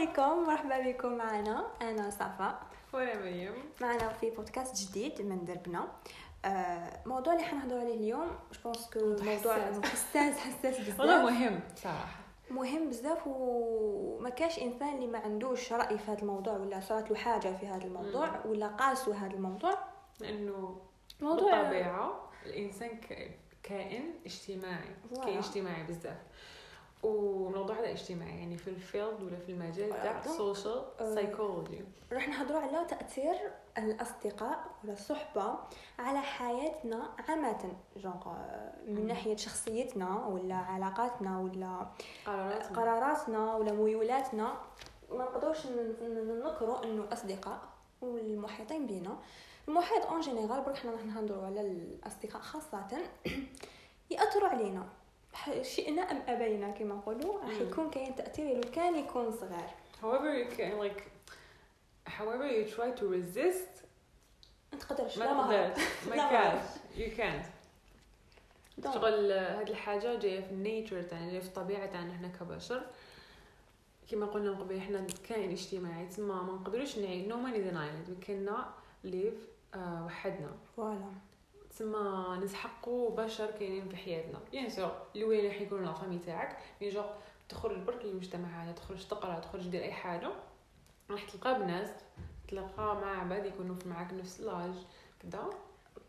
عليكم. مرحبا بكم معنا. أنا صفاء وأنا مريم. معنا في بودكاست جديد من دربنا. آه، موضوع اللي حنهضروا عليه اليوم je pense que موضوع حساس. حساس حساس والله بزاف مهم صراحة. مهم بزاف وما كاش إنسان اللي ما عندوش رأي في هذا الموضوع ولا صارت له حاجة في هذا الموضوع مم. ولا قاسوا هذا الموضوع. لأنه موضوع بالطبيعة الإنسان كائن اجتماعي. كائن اجتماعي بزاف. والموضوع هذا اجتماعي يعني في ال field ولا في المجال تاع ال social psychology راح نهضروا على تأثير الأصدقاء ولا الصحبة على حياتنا عامة جونغ آه، من. ناحية شخصيتنا ولا علاقاتنا ولا قرارات قراراتنا ولا ميولاتنا. ما نقدرش ننكروا إنه الأصدقاء والمحيطين بنا المحيط en général برك حنا راح نهضروا على الأصدقاء خاصة. يأثروا علينا. شئنا أم أبينا كما نقولوا راح. يكون كاين تأثير لو كان يكون صغير. However you can like however you try to resist ما تقدرش ما لا ما كانش. you can't. شغل هاد الحاجة جاية في النيتشر تاعنا جاية في الطبيعة تاعنا إحنا كبشر. كما قلنا من قبل إحنا كائن اجتماعي تسمى ما نقدروش نعيش no man is an island. We cannot live آه وحدنا. voilà. تسمى نسحقوا بشر كاينين في حياتنا. bien sûr الاولين راح يكونوا la famille تاعك mais genre تخرج برك للمجتمع هذا تخرج تقرا تخرج دير أي حاجة راح تلقى بناس تلقى مع عباد يكونوا في معاك نفس l'âge كدا؟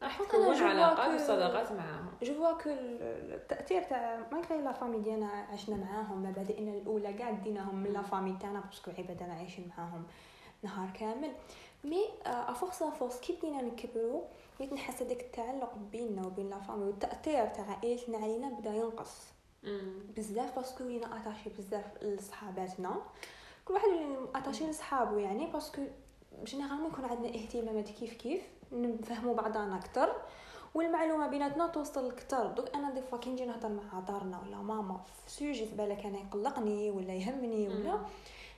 راح تكون جو علاقات وصداقات معاهم. je vois que التأثير تاع malgré la famille ديالنا عشنا معاهم مبادئنا الأولى كاع ديناهم من la famille تاعنا parce que عبادنا عايشين معاهم نهار كامل. mais à force à force كي بدينا نكبروا بديت نحس هذاك التعلق بيننا وبين la famille والتاثير تاع عائلتنا علينا بدا ينقص. بزاف parce que ولينا attachés بزاف لصحاباتنا كل واحد attaché لصحابو يعني parce que généralement يكون عندنا اهتمامات كيف كيف نفهموا بعضنا أكثر والمعلومه بيناتنا توصل أكثر donc أنا des fois كي نجي نهضر مع دارنا ولا ماما في sujet في بالك أنا يقلقني ولا يهمني ولا مم.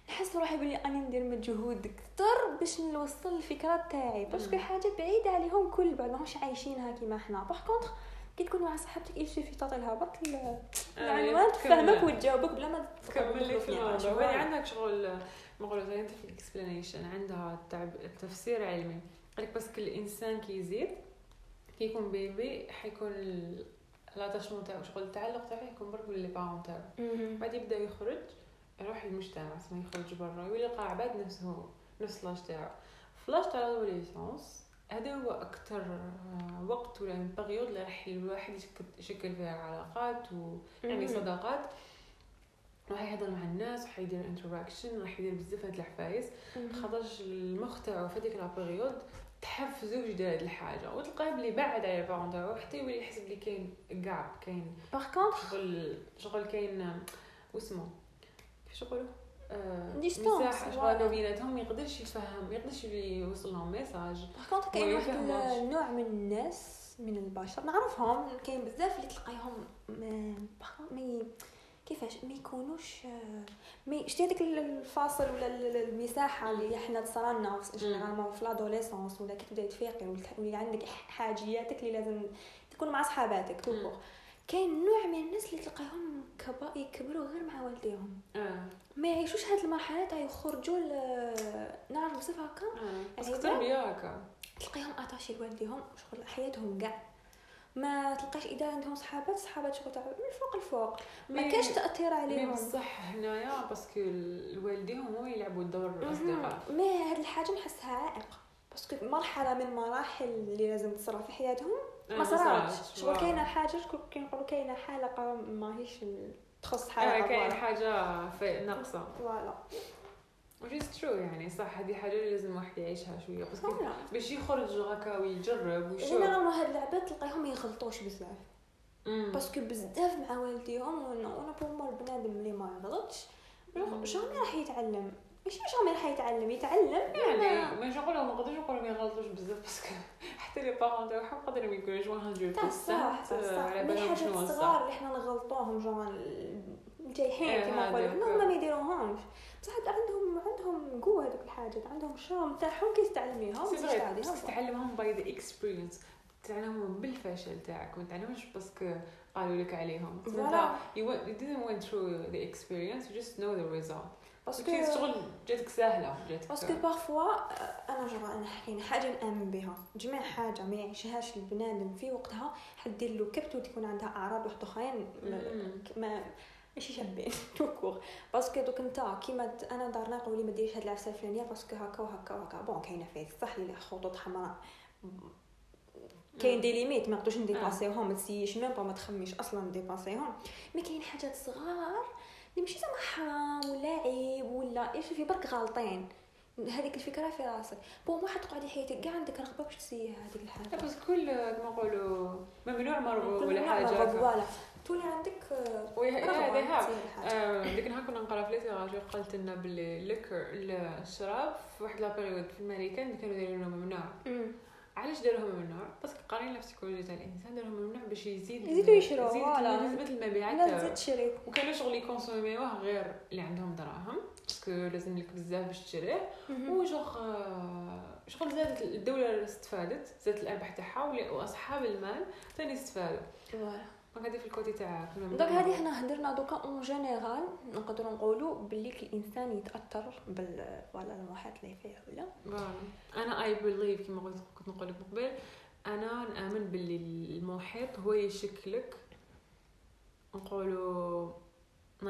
نحس روحي بلي اني ندير مجهود أكثر باش نوصل الفكرة تاعي. parce que. حاجة بعيدة عليهم كل بعد ماهوش عايشينها كيما حنا. par contre كي تكون مع صاحبتك il suffit تعطي لها برك ال- العنوان تفهمك وتجاوبك بلا ما كمل لك فيها. الموضوع. وهي عندك شغل نقولوا scientific explanation عندها تفسير علمي. قالك بس كل انسان كي يزيد كي يكون bébé حيكون l'attachement تاعو شغل التعلق تاعو يكون برك ب les parents تاعو. بعد يبدأ يخرج. يروح للمجتمع تسمى يخرج برا ويلقى عباد نفسه نفس l'âge تاعو في l'âge تاع ال adolescence هذا هو أكثر وقت ولا période اللي راح الواحد يشكل, فيها علاقات و يعني مهم. صداقات راح يهضر مع الناس راح يدير interaction راح يدير بزاف هاد الحفايس. خاطرش المخ تاعو في هذيك la période تحفزو باش يدير هاد الحاجة وتلقاه بلي بعد على ال parents تاعو حتى يولي يحس بلي كاين gap كاين par contre شغل شغل كاين واسمو كيفاش آه، distance، مساحة voilà. شغل بيناتهم ما يقدرش يتفهم ما يقدرش يوصل لهم message par contre كاين واحد. النوع من الناس من البشر نعرفهم كاين بزاف اللي تلقايهم ما باغ- ما ي- كيفاش ما يكونوش آه، ما شتي هذاك الفاصل ولا ال- ال- المساحة اللي إحنا تصرالنا généralement في l'adolescence ولا كي تبدأي تفيقي ولا- ولا عندك حاجياتك اللي لازم تكون مع صحاباتك. كاين نوع من الناس اللي تلقاهم كبا يكبروا غير مع والديهم. آه. ما يعيشوش هاد المرحلة تاع يخرجوا نعرف بصفة هكا؟ بس يعني التربيه هكا. تلقاهم attachés لوالديهم شغل حياتهم كاع. ما تلقاش إذا عندهم صحابات صحابات شغل تاع من الفوق الفوق ما مي- كاش تأثير mais عليهم. بصح هنايا parce que الوالدين هما يلعبوا مهم. الاصدقاء ما هاد الحاجة نحسها عائق. parce que مرحلة من مراحل اللي لازم تصرا في حياتهم آه، ما صراتش. شغل كاينة حاجة شكون كي نقولوا كاينة حلقه ماهيش تخص حلقه كاين voilà. حاجة في ناقصة voilà which is true يعني صح هذه حاجة اللي لازم الواحد يعيشها شوية voilà باش يخرج هكا ويجرب ويشوف généralement هاد اللعبات تلقايهم ما يغلطوش بزاف. parce que بزاف مع والديهم وأنا pour moi البنادم اللي ما يغلطش. جامي راح يتعلم ماشي جامي راح يتعلم. يتعلم يعني ما نقولوا ما نقدرش نقولوا ما يغلطوش بزاف باسكو حتى لي بارون تاعهم قادرين ما يكونوش 100% تاع صح صح صح. على من الحاجات الصغار الصح اللي إحنا نغلطوهم جون الجايحين إيه، كما هذاك. نقولوا. هما ما يديروهمش. بصح عندهم عندهم قوة هذوك الحاجات عندهم شوم تاعهم كي تستعلميهم سي كي فري تعديهم بس تعلمهم باي ذا اكسبيرينس تعلمهم بالفشل تاعك ما تعلمهمش باسكو قالوا لك عليهم voilà you didn't went through the experience you just know the result. parce que شغل جاتك ساهله جاتك parce que parfois أنا جرا أنا حكينا حاجة نأمن بها. جميع حاجة ما يعيشهاش البنادم في وقتها. حدير له كبت وتكون عندها أعراض واحد اخرين ما- ماشي شابين tout court. parce que دوك انت كيما أنا دارنا قولي ما ديريش هاد العفسه الفلانية parce que هكا وهكا وهكا. bon كاينة فيه صح les خطوط حمراء. كاين des limites ما نقدرش نديباسيهم. ما تسيش même pas ما تخميش أصلا نديباسيهم. mais كاين حاجات صغار اللي ماشي زعما حرام ولا عيب ولا إيش في برك غالطين. هذيك الفكرة في راسك. bon واحد تقعدي حياتك كاع عندك رغبة باش تسيها هذيك لا الحاجة بس كل كما نقولوا ممنوع مرغوب ولا حاجة. voilà. تولي عندك الحاجة. آه، ديك النهار كنا نقرأ في ليتيراجي قالت لنا باللي ال liqueur الشراب في واحد la période في الامريكان كانوا دايرينه ممنوع. علاش داروها ممنوع؟ parce que قارين في السيكولوجي تاع الإنسان داروها ممنوع باش يزيد يزيدوا يشروا، يزيد voilà. نسبه المبيعات لا. تزيد تشري. وكانوا شغل يكونسوميوه غير اللي عندهم دراهم parce que لازم لك بزاف باش تشريه. وشغل شغل زادت الدولة استفادت زادت الأرباح تاعها وأصحاب المال ثاني استفادوا. voilà. donc هذه في ال côté تاع donc هذه حنا هدرنا دوكا en général نقدروا نقولوا باللي الإنسان يتأثر بال voilà المحيط اللي فيه ولا. أنا I believe كيما قلت كنت نقول لك قبل أنا نآمن باللي المحيط هو يشكلك نقولوا 99% 99%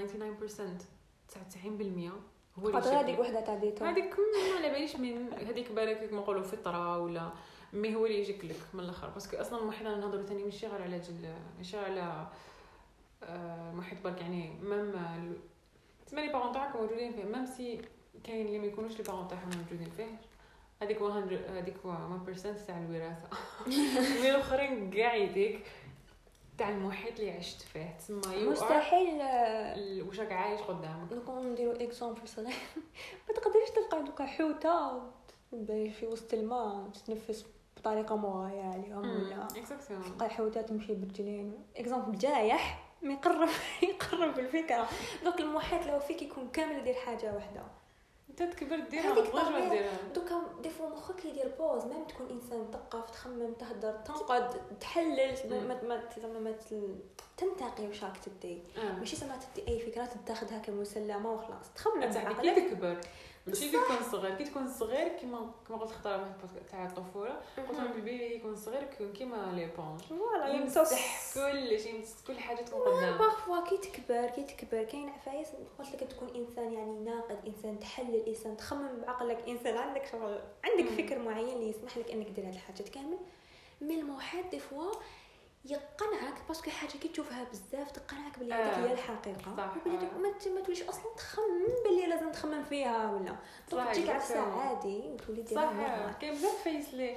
هو خاطر هذيك وحدة تاع ديتو هذيك ما على باليش من هذيك بالك كيما نقولوا فطره ولا mais هو اللي يجيك من الأخر. parce que أصلا المحيط أنا نهضروا ثاني ماشي غير على جل ماشي على آه، محيط برك. يعني même تسمى les parents تاعك موجودين فيه. même si كاين اللي ما يكونوش les parents تاعهم موجودين فيه. هذيك 100 هذيك 1% تاع الوراثة. mais الأخرين كاع يديك. تاع المحيط اللي عشت فيه. تسمى مستحيل. واش راك عايش قدامك؟ نكون نديرو exemple صغير ما تقدريش تلقى دوكا حوتة في وسط الماء تتنفس بطريقة مغايه عليهم ولا تلقى حوته تمشي بالرجلين exemple جايح ما يقرب يقرب الفكرة. دوك المحيط لو فيك يكون كامل يدير حاجة واحدة انت تكبر ديرها طبيعة. ديرها. دوكا ديفو مخك يدير pause même تكون إنسان مثقف تخمم تهدر تنقد تحلل ما ما ما زعما ما تنتقي واش راك تدي. آه. ماشي زعما تدي أي فكرة تاخذها كمسلمة وخلاص تخمم بعقلك كي تكبر ماشي كي تكون صغير. كي تكون صغير كيما كما قلت خطرة واحد تاع الطفولة. قلت لهم ال bébé يكون صغير يكون كيما l'éponge voilà يمسح كل شيء يمسح كل حاجة تكون قدامه Parfois كي تكبر كي تكبر كاين عفايس. قلت لك تكون إنسان يعني ناقد إنسان تحلل إنسان تخمم بعقلك. إنسان عندك شغل. عندك. فكر معين اللي يسمح لك إنك دير هاد الحاجات كامل. mais الموحد des fois يقنعك parce que حاجة كي تشوفها بزاف تقنعك بلي هذيك آه. هي الحقيقة صح، وبلي آه. ما توليش أصلا تخمم بلي لازم تخمم فيها ولا تجيك عفسه. عادي وتولي ديرها صح. كاين بزاف فايس لي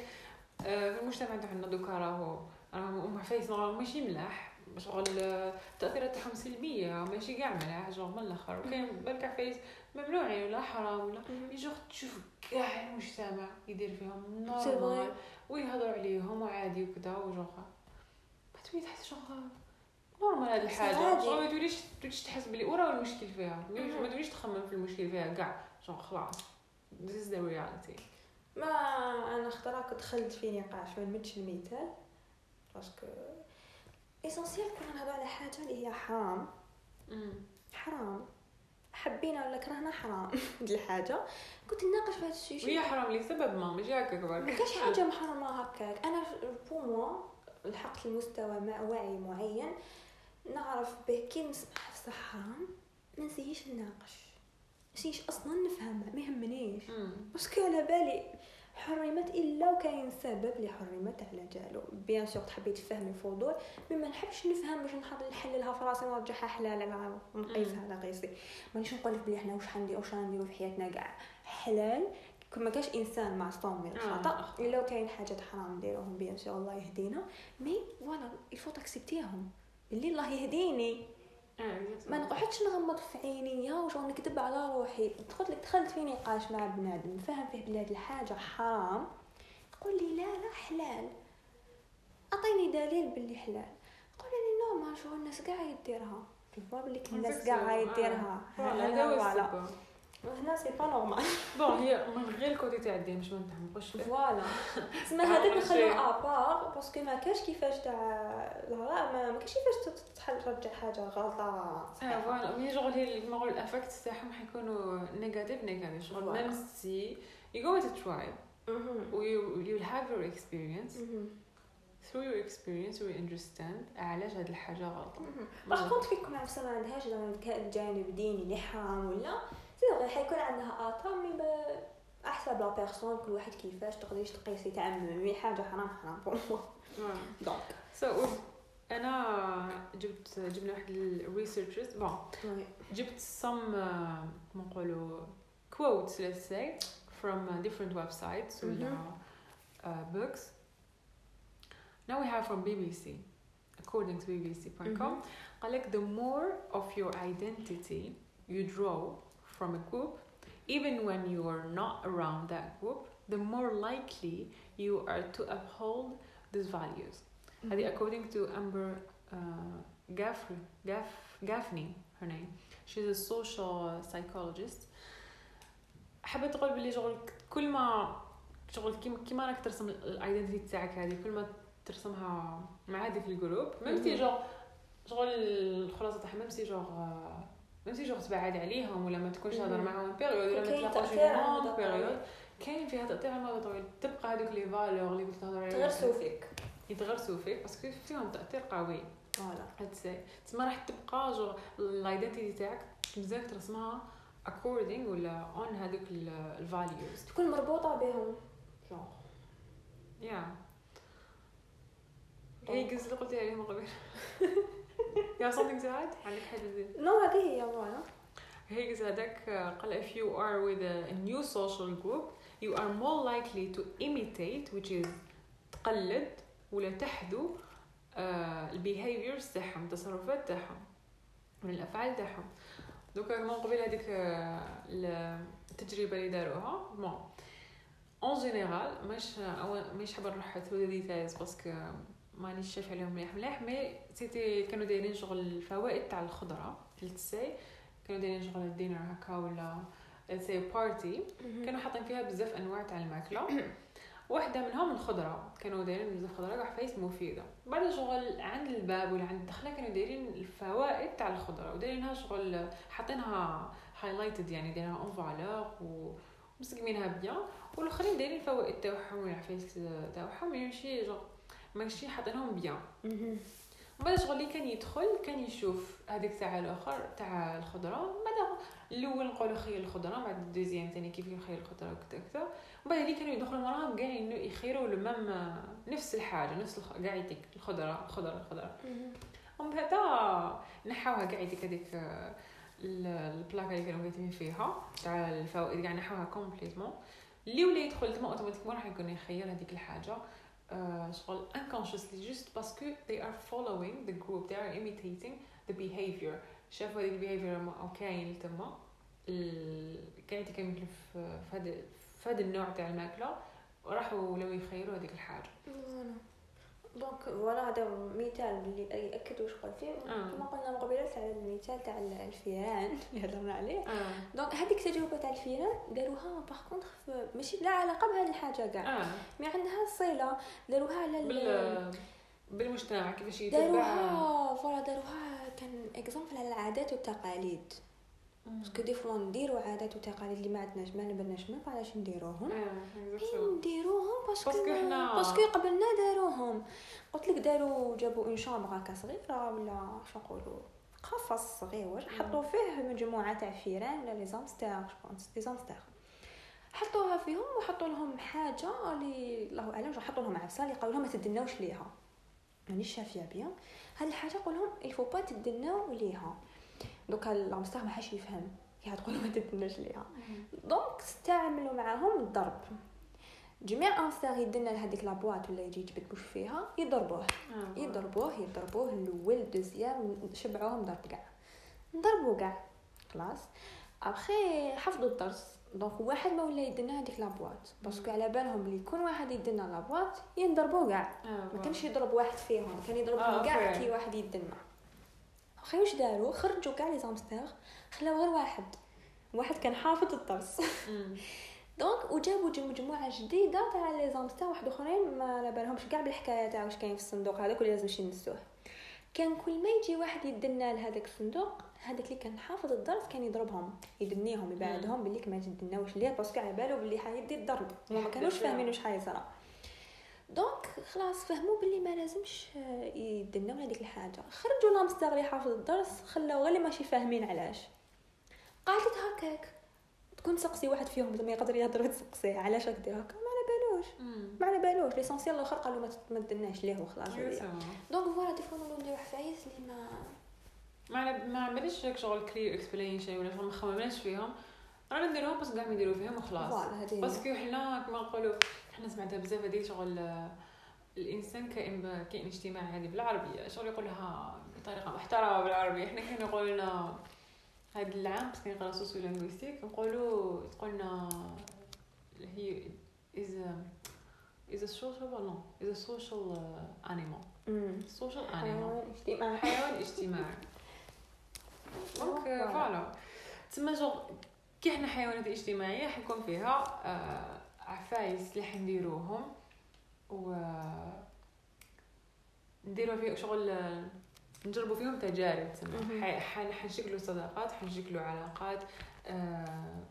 آه، في المجتمع تاعنا دوكا راهو راهم هما عفايس ماشي ملاح شغل آه، التاثيرات تاعهم سلبية ماشي كاع ملاح شغل من الآخر وكاين بالك عفايس ممنوعين ولا حرام ولا. شغل تشوف كاع المجتمع يدير فيهم normal. ويهضروا عليهم وعادي وكذا وجوغ تولي تحس شغل normal هاد الحاجة. شغل ما توليش توليش تحس بلي وراه المشكل فيها. ما توليش- تخمم في المشكل فيها. كاع. شغل خلاص this is the reality. ما أنا اختراك دخلت في نقاش ما نمدش المثال parce que essentiel كنا نهضروا على حاجة اللي هي حرام. حرام. حبينا ولا كرهنا حرام. هاد الحاجة. كنت نناقش في هذا ال sujet وهي حرام لسبب ما. ماشي هكاك ما برك كاش حاجة محرمة هكاك. أنا pour moi لحقت لمستوى مع وعي معين نعرف به كي نسمع في حرام ما نسيش نناقش. نسيش أصلا نفهم ما يهمنيش. parce que على بالي حرمت إلا وكاين سبب اللي حرمت على جالو. bien sûr تحبي تفهمي الفضول mais ما نحبش نفهم باش نحط نحللها في راسي ونرجعها حلال على نقيسها على قيسي. مانيش نقول بلي حنا واش غندير واش غنديرو في حياتنا كاع. حلال كون ما كاش إنسان معصوم من آه، الخطا. إلا وكاين حاجات حرام نديروهم bien sûr الله يهدينا. mais voilà il faut تاكسبتيهم اللي الله يهديني. آه، ما نقعدش نغمض في عينيا وشغل نكذب على روحي. دخلت لك دخلت في نقاش مع بنادم. فاهم فيه بلي هاد الحاجة حرام. تقول لي لا لا حلال. أعطيني دليل باللي حلال. تقول لي normal شغل الناس كاع يديرها. تفوا بلي الناس كاع آه. يديرها. هذا voilà هنا c'est pas normal bon هي من غير ال côté تاع الدين باش ما نتعمقوش voilà تسمى هذاك شي. نخلوه à part parce que ما كاش كيفاش تاع لا لا ما كاش كيفاش تحل ترجع حاجة غلطه آه صحيحة. voilà mais شغل هي كيما نقول ال effect تاعهم حيكونوا negative negative شغل. même si you go into tribe مهم. you you'll have your experience مهم. through your experience you understand علاش هاد الحاجة غلطة. par contre كي يكون عفسه ما عندهاش زعما جانب ديني اللي حرام ولا سي حيكون عندها اثار mais احسب la personne كل واحد كيفاش تقدريش تقيسي تعمم mais حاجة حرام حرام pour moi دونك سو أنا جبت جبنا واحد الريسيرشرز بون جبت uh, كما نقولوا quotes let's say from uh, different websites ولا Mhm. uh, books. Now we have from BBC according to bbc.com Mhm. قال لك the more of your identity you draw from a group even when you are not around that group the more likely you are to uphold these values هذه according to Amber uh, Gaffney, Gaff, Gaffney her name she's a social psychologist حبيت تقول باللي شغل كل ما شغل كيما كيما راك ترسم الايدنتيتي تاعك هذه كل ما ترسمها مع هذيك الجروب ميم سي مهم. جوغ شغل الخلاصه تاعها ميم سي جوغ ميم سي جوغ تبعد عليهم ولا ما تكونش تهضر. معاهم période ولا ما تلاقوش long المدى période. كاين فيها تاثير على المدى الطويل تبقى هذوك les valeurs اللي كنت تهضر عليهم تغرسوا فيك يتغرسوا فيك parce que فيهم تاثير قوي voilà تسمى راح تبقى genre ال identity تاعك بزاف ترسمها according ولا on هذوك ال values تكون مربوطه بهم جونغ يا هي قصة اللي قلتي عليهم قبل يا something add? عندك حاجة زين no هذه هي voilà هي هذاك قال if you are with a, new social group you are more likely to imitate which is تقلد ولا تحذو آه ال behaviors تاعهم التصرفات تاعهم من الأفعال تاعهم. دوكا من قبل هذيك آه، التجربة اللي داروها. bon en général مش مش حابة نروح through details parce que مانيش شايف عليهم مليح. مليح mais c'était كانوا دايرين شغل الفوائد تاع الخضرة لتسي كانوا دايرين شغل ال dinner هكا ولا c'est party كانوا حاطين فيها بزاف أنواع تاع الماكلة. واحدة منهم الخضرة. كانوا دايرين بزاف خضرة كاع عفايس مفيدة. بعد شغل عند الباب ولا عند الدخلة كانوا دايرين الفوائد تاع الخضرة. ودايرينها شغل حاطينها highlighted يعني دايرينها en valeur ومسقمينها bien. والآخرين دايرين الفوائد تاعهم والعفايس تاعهم يمشي شغل ماشي حاطينهم bien. بعد شغل اللي كان يدخل كان يشوف هذيك تاع الآخر تاع الخضرة. بعد الأول نقولوا خير الخضرة بعد ال deuxième ثاني كيف يخير الخضرة وكذا كذا بعد اللي كانوا يدخلوا وراهم كاع إنه يخيروا ال même نفس الحاجة نفس. كاع يديك الخضرة الخضرة الخضرة. ومن بعد نحاوها كاع يديك هذيك ال- البلاكة اللي كانوا كاتبين فيها تاع الفوائد كاع نحاوها complètement اللي ولا يدخل تما automatiquement راح يكون يخير هذيك الحاجة. شغل unconsciously just parce que they are following the group they are imitating the behavior. شافوا هذيك أو كاين تما ال- كاين كان يمكن في هذا النوع تاع الماكله وراحوا ولاو يخيروا هذيك الحاجة. donc voilà هذا مثال اللي ياكد واش قال فيه. آه. كما قلنا من قبيله تاع المثال تاع الفيران اللي هضرنا عليه. آه. donc هذيك التجربة تاع الفيران داروها par contre ماشي لا علاقة بهذه الحاجة كاع. آه. mais عندها صلة داروها على ال- بال بالمجتمع كيفاش يتبع؟ داروها voilà داروها كان exemple على العادات والتقاليد. parce que des fois نديرو عادات وتقاليد اللي ما عندناش ما نبناش ما علاش نديروهم؟ آه نديروهم parce que parce que قبلنا داروهم. قلت لك داروا جابوا une chambre هكا صغيرة ولا شو نقولوا قفص صغير حطوا فيه مجموعه تاع فيران ولا les hamsters je pense les hamsters حطوها فيهم وحطوا لهم حاجة اللي الله أعلم حطوا لهم عفسة اللي قالوا لهم ما تدناوش ليها. مانيش شافية بيان. هاد الحاجة قول لهم il faut pas تدناو ليها. دوكا الهامستر ما حاش يفهم كي تقولوا ما تدناش ليها. donc استعملوا معاهم الضرب. جميع امستر يدنا لهذيك la boîte ولا يجي يجبد واش فيها يضربوه. يضربوه يضربوه الأول ال deuxième شبعوهم ضرب كاع. نضربوا كاع. خلاص. أبخي حفظوا الدرس donc واحد ما ولا يدنا هذيك la boîte parce que على بالهم اللي يكون واحد يدنا la boîte ينضربوا كاع. ما كانش يضرب واحد فيهم كان يضربهم آه، كاع. كي واحد يدنا. أخي واش داروا خرجوا كاع les hamsters خلاو غير واحد. واحد كان حافظ الدرس مم. donc وجابوا مجموعة جديدة تاع les hamsters واحد آخرين ما على بالهمش كاع بالحكاية تاع واش كاين في الصندوق هذاك ولا لازم نمشي نسوه كان كل ما يجي واحد يدنا لهذاك الصندوق هذاك اللي كان حافظ الدرس كان يضربهم يدنيهم يبعدهم باللي ما تدناوش ليه parce que على بالو باللي حيدي الضرب. هما ما كانوش فاهمين واش حيصرى. donc خلاص فهموا باللي ما لازمش آه، يدناو هذيك الحاجة. خرجوا l'hamster اللي حافظ الدرس خلاو غير اللي ماشي فاهمين علاش. قالت هكاك تكون تسقسي واحد فيهم زعما يقدر يهضر وتسقسيه علاش راك دير هكا ما على بالوش. ما على بالوش. l'essentiel الآخر قالوا ما دناش ليه وخلاص. donc voilà des fois نولوا نديرو عفايس اللي ما ما على ما هيك شغل clear explanation ولا شغل ما خممناش فيهم. رانا نديروهم parce que كاع ما يديروا فيهم وخلاص. parce que حنا كما نقولوا حنا سمعتها بزاف هذه شغل الإنسان كائن كائن اجتماعي هذه بالعربية شغل يقولها بطريقة محترمة بالعربية. حنا كان يقولوا لنا هذا العام parce que نقرا sociolinguistique نقولوا تقولنا he a is a social well no is a social uh, animal. أمم. social animal. حيوان اجتماعي. donc voilà. تسمى puisque حنا حيوانات اجتماعية حيكون فيها آه، عفايس اللي حنديروهم و نديرو فيه شغل آه، نجربوا فيهم تجارب تسمى. حنشكلوا صداقات حنشكلوا علاقات آه،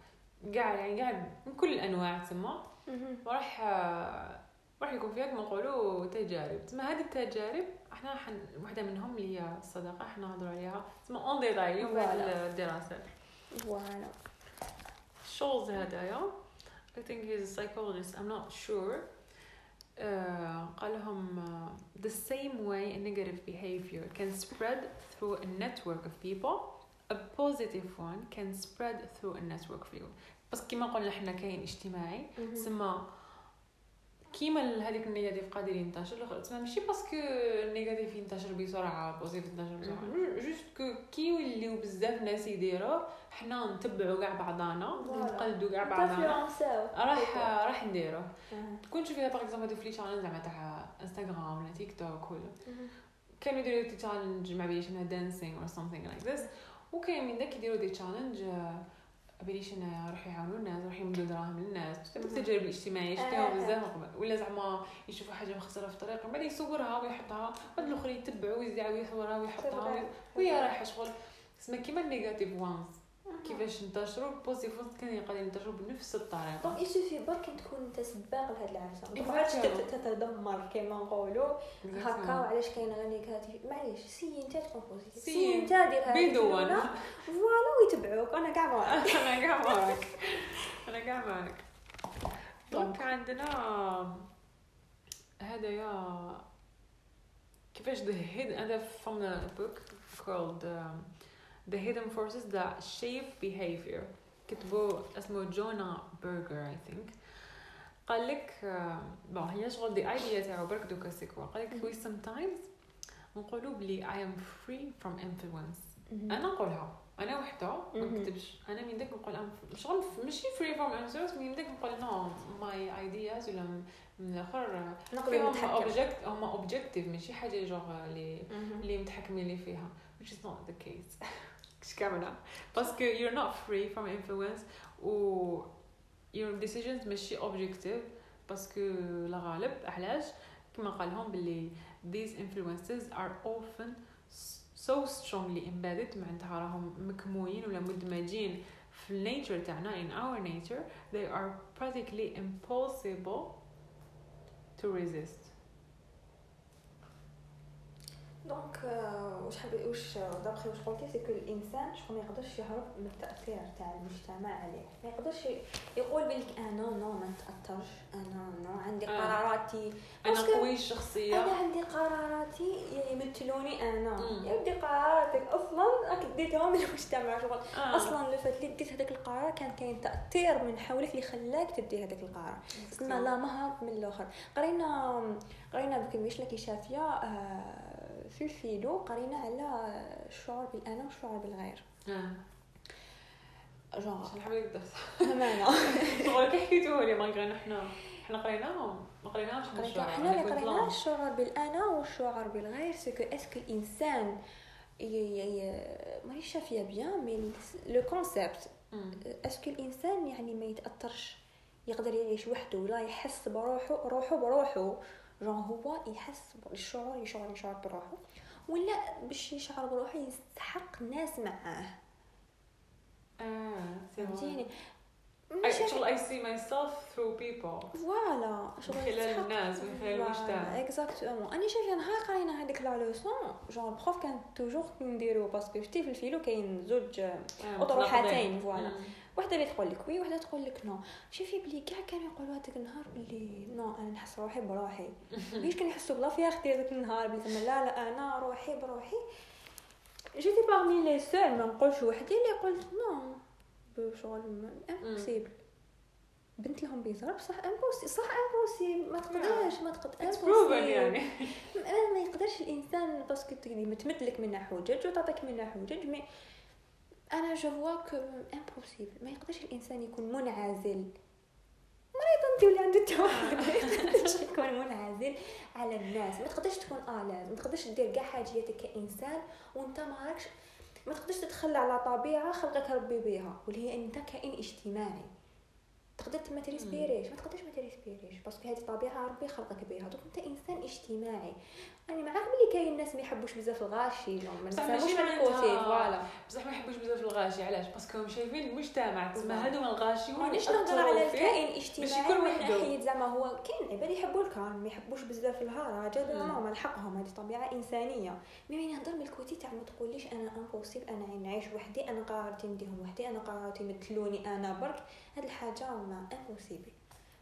كاع يعني كاع من كل الأنواع تسمى. وراح راح يكون فيها كما نقولوا تجارب. تسمى هذه التجارب إحنا حن... واحدة منهم اللي هي الصداقة إحنا نهضروا عليها. تسمى en détail اليوم في voilà. الدراسة. voilà. شولز هذايا I think he's a psychologist I'm not sure آه قال لهم آه, the same way a negative behavior can spread through a network of people a positive one can spread through a network of people بس كما قلنا احنا كاين اجتماعي مهم. تسمى كيما هذيك ال negative قادر ينتشر تسمى ماشي parce que ال negative ينتشر بسرعة ال positive ينتشر بسرعة. juste que كي يوليو بزاف ناس يديروه حنا نتبعوا كاع بعضانا. نقلدوا كاع ت influence او راح راح نديروه أها. تكون تشوفيها par exemple هذو les challenges زعما تاع انستغرام ولا تيك توك ولا. كانوا يديروا des challenges مع بيش انها dancing or something like this وكاين من داك يديروا des challenges بليش يروحوا يعاونوا الناس يروحوا يمدوا دراهم للناس. التجارب الاجتماعية؟ شفتيهم آه. بزاف. من قبل ولا زعما يشوفوا حاجة مخسره في الطريق من بعد يصورها ويحطها. بعد الآخرين يتبعوا ويزعوا يصورها ويحطها. وهي رايحة شغل. اسمها كيما ال negative ones. كيفاش انتشروا؟ ال positive ones كانوا يقدروا ينتشروا بنفس الطريقة. donc il suffit برك تكون أنت سباق لهاد العفسه ما. تقعدش تت- تتدمر كما نقولوا؟ هكا وعلاش كاين غير negative؟ معليش essaie أنت تكون positive. essaie أنت دير هذيك بدون. voilà ويتبعوك. أنا كاع معاك أنا كاع معك أنا كاع معك donc. عندنا هذايا كيفاش the hidden from the book called um, the hidden forces that shape behavior. كتبوا اسمه Jonah Berger I think. قال لك bon هي شغل the idea تاعو برك دوكا c'est quoi. قال لك we sometimes نقولوا بلي I am free from influence. أنا نقولها. أنا وحدة ما. نكتبش. أنا من داك نقول شغل ماشي free from influence من داك نقول no my ideas ولا من- الآخر نقدر نتحكم object هما objective ماشي حاجة جوغ اللي. اللي متحكمين لي فيها which is not the case. كامله parce que you not free from influence و your decisions ماشي objective parce que الغالب علاش كما قالهم باللي these influences are often so strongly embedded معناتها راهم مكموين ولا مدمجين في ال nature تاعنا in our nature they are practically impossible to resist donc آه، واش حاب واش d'après واش قلتي c'est الانسان شغل ما يقدرش يهرب من التأثير تاع المجتمع عليه. ما يقدرش يقول بلك أنا non ما نتاثرش أنا non عندي آه. قراراتي. أنا قوي الشخصية. أنا عندي قراراتي يمثلوني أنا. يا ودي قراراتك. أصلا راك ديتهم من المجتمع شغل آه. أصلا لو فات اللي ديت هذاك القرار كان كاين تأثير من حولك اللي خلاك تدي هذاك القرار. تسمى لا مهرب من الآخر. قرينا قرينا بكميش لك شافيه آه، في ال philo قرينا على الشعور بالانا والشعور بالغير. آه. جونغ. شنو حبيت الدرس امانه شغل كي حكيتوه لي ما قرينا حنا. حنا قريناهم. ما قريناهمش حنا اللي قرينا الشعور بالأنا والشعور بالغير. est-ce que est-ce que الانسان مانيش شافيه bien mais le concept. est-ce que الانسان يعني ما يتأثرش؟ يقدر يعيش وحده ولا يحس بروحه روحه بروحه. جون هو يحس بالشعور يشعر يشعر بروحه ولا باش يشعر بروحه يستحق ناس معاه. آه فهمتيني؟ I, شغل I see myself through people. voilà من خلال الناس من خلال المجتمع. exactement أنا شايفة نهار قرينا هذيك la leçon genre ال prof كان toujours نديرو parce que شتي في ال philo كاين زوج آه، متناقضين. voilà. وحدة اللي تقول لك oui وحدة تقول لك non شوفي بلي كاع كانوا يقولوا هذاك النهار بلي non أنا نحس روحي بروحي ليش كانوا يحسوا بلا فياختي هذاك النهار بلي زعما لا لا أنا روحي بروحي جيتي باغمي لي سول ما نقولش وحدي اللي قلت نو بشغل امبوسيبل بنت لهم بيزار بصح امبوسي صح امبوسي ما تقدرش ما تقدر يعني. ما, يقدرش الإنسان باسكو تقدي تمدلك منها حجج وتعطيك منها حجج مي أنا جو فوا كو امبوسيبل ما يقدرش الإنسان يكون منعزل. مريض انت اللي عنده التوحد ما يقدرش يكون منعزل على الناس. ما تقدرش تكون à l'aise. ما تقدرش دير كاع حاجياتك كإنسان وأنت ما راكش ما تقدرش تتخلى على طبيعة خلقك ربي بها واللي هي انت كائن اجتماعي. تقدر ما تريسبيريش ما تقدرش ما تريسبيريش parce que هذه طبيعة ربي خلقك بها donc أنت إنسان اجتماعي. أنا معاك بلي كاين ناس ما يحبوش بزاف الغاشي جون ما من معناتها- ال côté voilà بصح ما يحبوش بزاف الغاشي علاش parce que هم شايفين المجتمع تسمى بالضبط. هادو الغاشي هما مانيش نهضر على. الكائن الاجتماعي يكون من. ناحية زعما هو كاين عباد يحبوا ال calme ما يحبوش بزاف الهرج هذا. normal حقهم هذه طبيعة إنسانية mais نهضر من ال côté تاع ما تقوليش أنا impossible أنا نعيش وحدي أنا قررت نديهم وحدي أنا قررت يمثلوني أنا برك هاد الحاجة ما impossible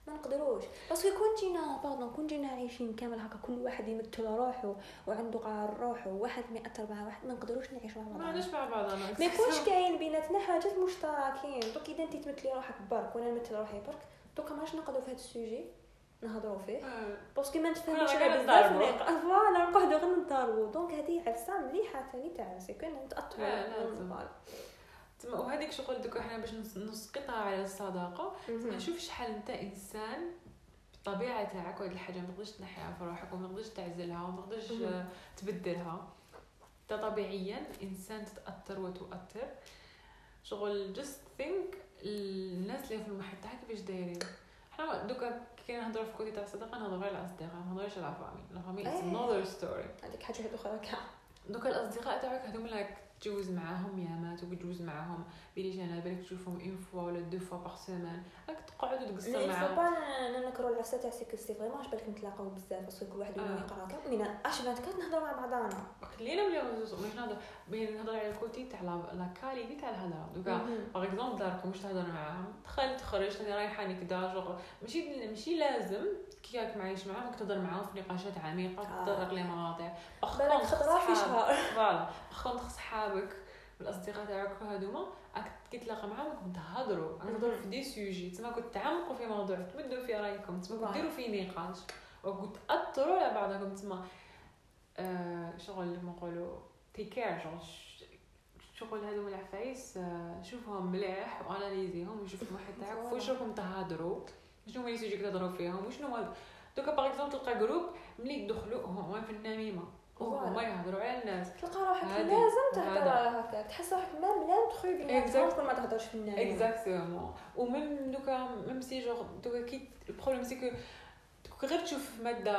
ما نقدروش. parce que كون جينا pardon كون جينا عايشين كامل هكا كل واحد يمثل روحه وعنده قرار روحه وواحد ما ياثر مع واحد ما نقدروش نعيشوا مع ما بعض عندناش مع بعضنا ما يكونش كاين بيناتنا حاجات مشتركين. دوك إذا انت تمثلي روحك برك وأنا نمثل روحي برك دوكا ماش نقعدوا في هذا ال sujet نهضروا فيه. آه. parce que ما نتفاهموش على بزاف voilà نقعدوا غير نضربوا. donc هذه عفسه مليحة ثاني تاع عفسه كنا نتاثروا. تما وهذيك شغل دوك إحنا باش نس- نسقطها على الصداقة. نشوف شحال أنت إنسان بالطبيعة تاعك وهاد الحاجة ما تقدرش تنحيها في روحك وما تقدرش تعزلها وما تقدرش تبدلها. أنت طبيعيا إنسان تتأثر وتؤثر. شغل just think الناس اللي في المحيط تاعك كيفاش دايرين. حنا دوكا كي نهضروا في côté تاع الصداقة نهضروا غير على الأصدقاء ما نهضروش على famille la famille it's another story هذيك حاجة أخرى كاع. دوكا الأصدقاء تاعك هذوما راك تجوز معاهم يامات وتجوز معاهم. بلي جانا بالك تشوفهم une fois ولا deux fois par semaine راك تقعد وتقصر معاهم با ننكروا العفسه تاع c'est que c'est vraiment اش بالك نتلاقاو بزاف parce que كل واحد يولي. يقرا كاع mais اش 24 نهضروا مع بعضانا خلينا ملي مش نهضر بين نهضر على ال côté تاع la la qualité تاع الهضرة. دوكا. par exemple داركم واش تهضر معاهم؟ دخل تخرج راني رايحه نكدا jour ماشي ماشي لازم كي راك معايش معاهم راك تهضر معاهم في نقاشات عميقة. تطرق لي مواضيع باغ في صحابك- شهر. voilà par contre صحابك والاصدقاء تاعك هذوما راك كي تلاقى معاهم راكم تهضروا في des sujets تما كنت تعمقوا في موضوع تمدوا في رأيكم تما voilà. ديروا فيه نقاش. وكنت تاثروا على بعضكم تما آه شغل اللي نقولوا take care شغل شغل هذوما العفايس آه، شوفهم مليح وأناليزيهم وشوف المحيط تاعك. واش راكم تهضروا شنو هما les sujets تهضروا فيهم؟ وشنو هما دوكا par exemple تلقى groupe ملي يدخلوا هما في النميمة. voilà. هما يهضروا على الناس. تلقى روحك. لازم تهضر هكاك. تحس روحك même لا تخوي. كل ما تهضرش في النهايه exactement و même دوكا même ces jours دوكا كي ال problème c'est que غير تشوف مادة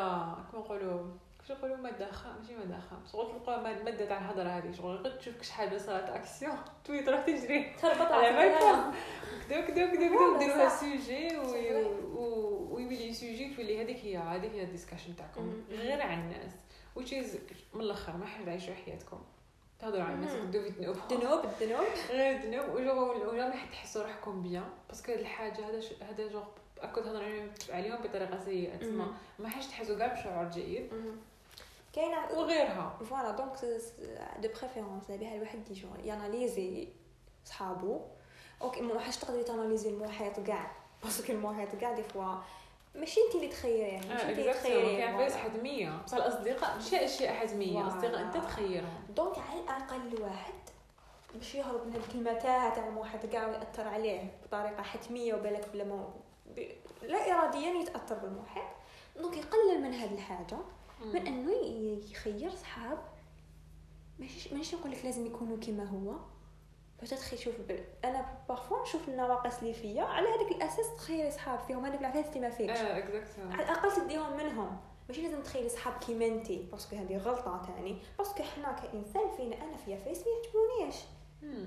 كيما نقولوا كيفاش نقولوا مادة خام؟ ماشي مادة خام. شغل تلقى ماد- مادة تاع الهضرة هذه شغل غير تشوف كش حاجة صارت اكسيون توي تروح تجري. تربط على بالكم كدا كدا كدا كدا ديروها. سوجي ويولي سوجي تولي هذيك هي هذيك هي ال discussion تاعكم. غير على الناس. Which is من الأخر ما حد عايشوا حياتكم. تهضروا على الناس. تدوا في ذنوب الذنوب الذنوب. غير وجو ولا ما حد تحسوا روحكم بيان. باسكو هاد الحاجة هذا ش- هذا جو أكو تهضر عليهم- عليهم بطريقة سيئة تسمى. مم. ما حاش تحسوا كاع بشعور جيد. كاين وغيرها. فوالا دونك دو بريفيرونس بها الواحد يجي ياناليزي صحابو أوكي ما حاش تقدري تاناليزي المحيط كاع باسكو المحيط كاع دي فوا ماشي انت اللي تخيريه ماشي انت اللي كاين فاس حتميه بصح الأصدقاء ماشي اشياء حتميه. الأصدقاء أنت تخيرهم. donc على الأقل واحد باش يهرب من هذيك المتاهه تاع المحيط كاع ويأثر عليه بطريقة حتمية وبالك بلا ما ب... لا اراديا يتأثر بالمحيط. donc يقلل من هذه الحاجة. من إنه يخير صحاب. ماشي ماشي نقول لك لازم يكونوا كما هو. peut-être يشوف. أنا parfois نشوف النواقص اللي فيا على هذاك الأساس تخيل صحاب فيهم هذوك العفايس اللي ما فيكش. آه على الأقل تديهم منهم. ماشي لازم تخيلي صحاب كيما انتي parce que هذه غلطة تاني. parce que حنا كإنسان فينا أنا فيا عفايس ما يعجبونيش.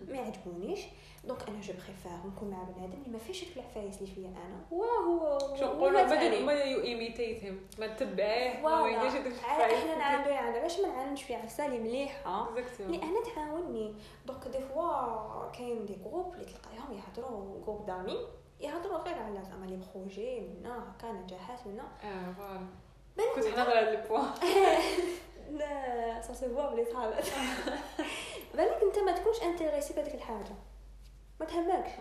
ما يعجبونيش. donc أنا je préfère نكون مع بنادم اللي ما فيش هاد العفايس اللي فيا أنا. وهو شو نقولوا بدل ما you imitate him ما تتبعيه ما يديرش هذاك إحنا نعاندو يعني علاش ما نعاندش في عفسة اللي مليحة. اللي أنا تعاوني. donc des fois كاين des groupes اللي تلقايهم يهضروا groupe d'amis يهضروا غير على زعما les projets منا هكا نجاحات منا آه voilà. كنت نهضر على ال point là ça c'est vrai بلي صحابات بالك انت ما تكونش intéressé بهذيك الحاجة. ما تهمكش.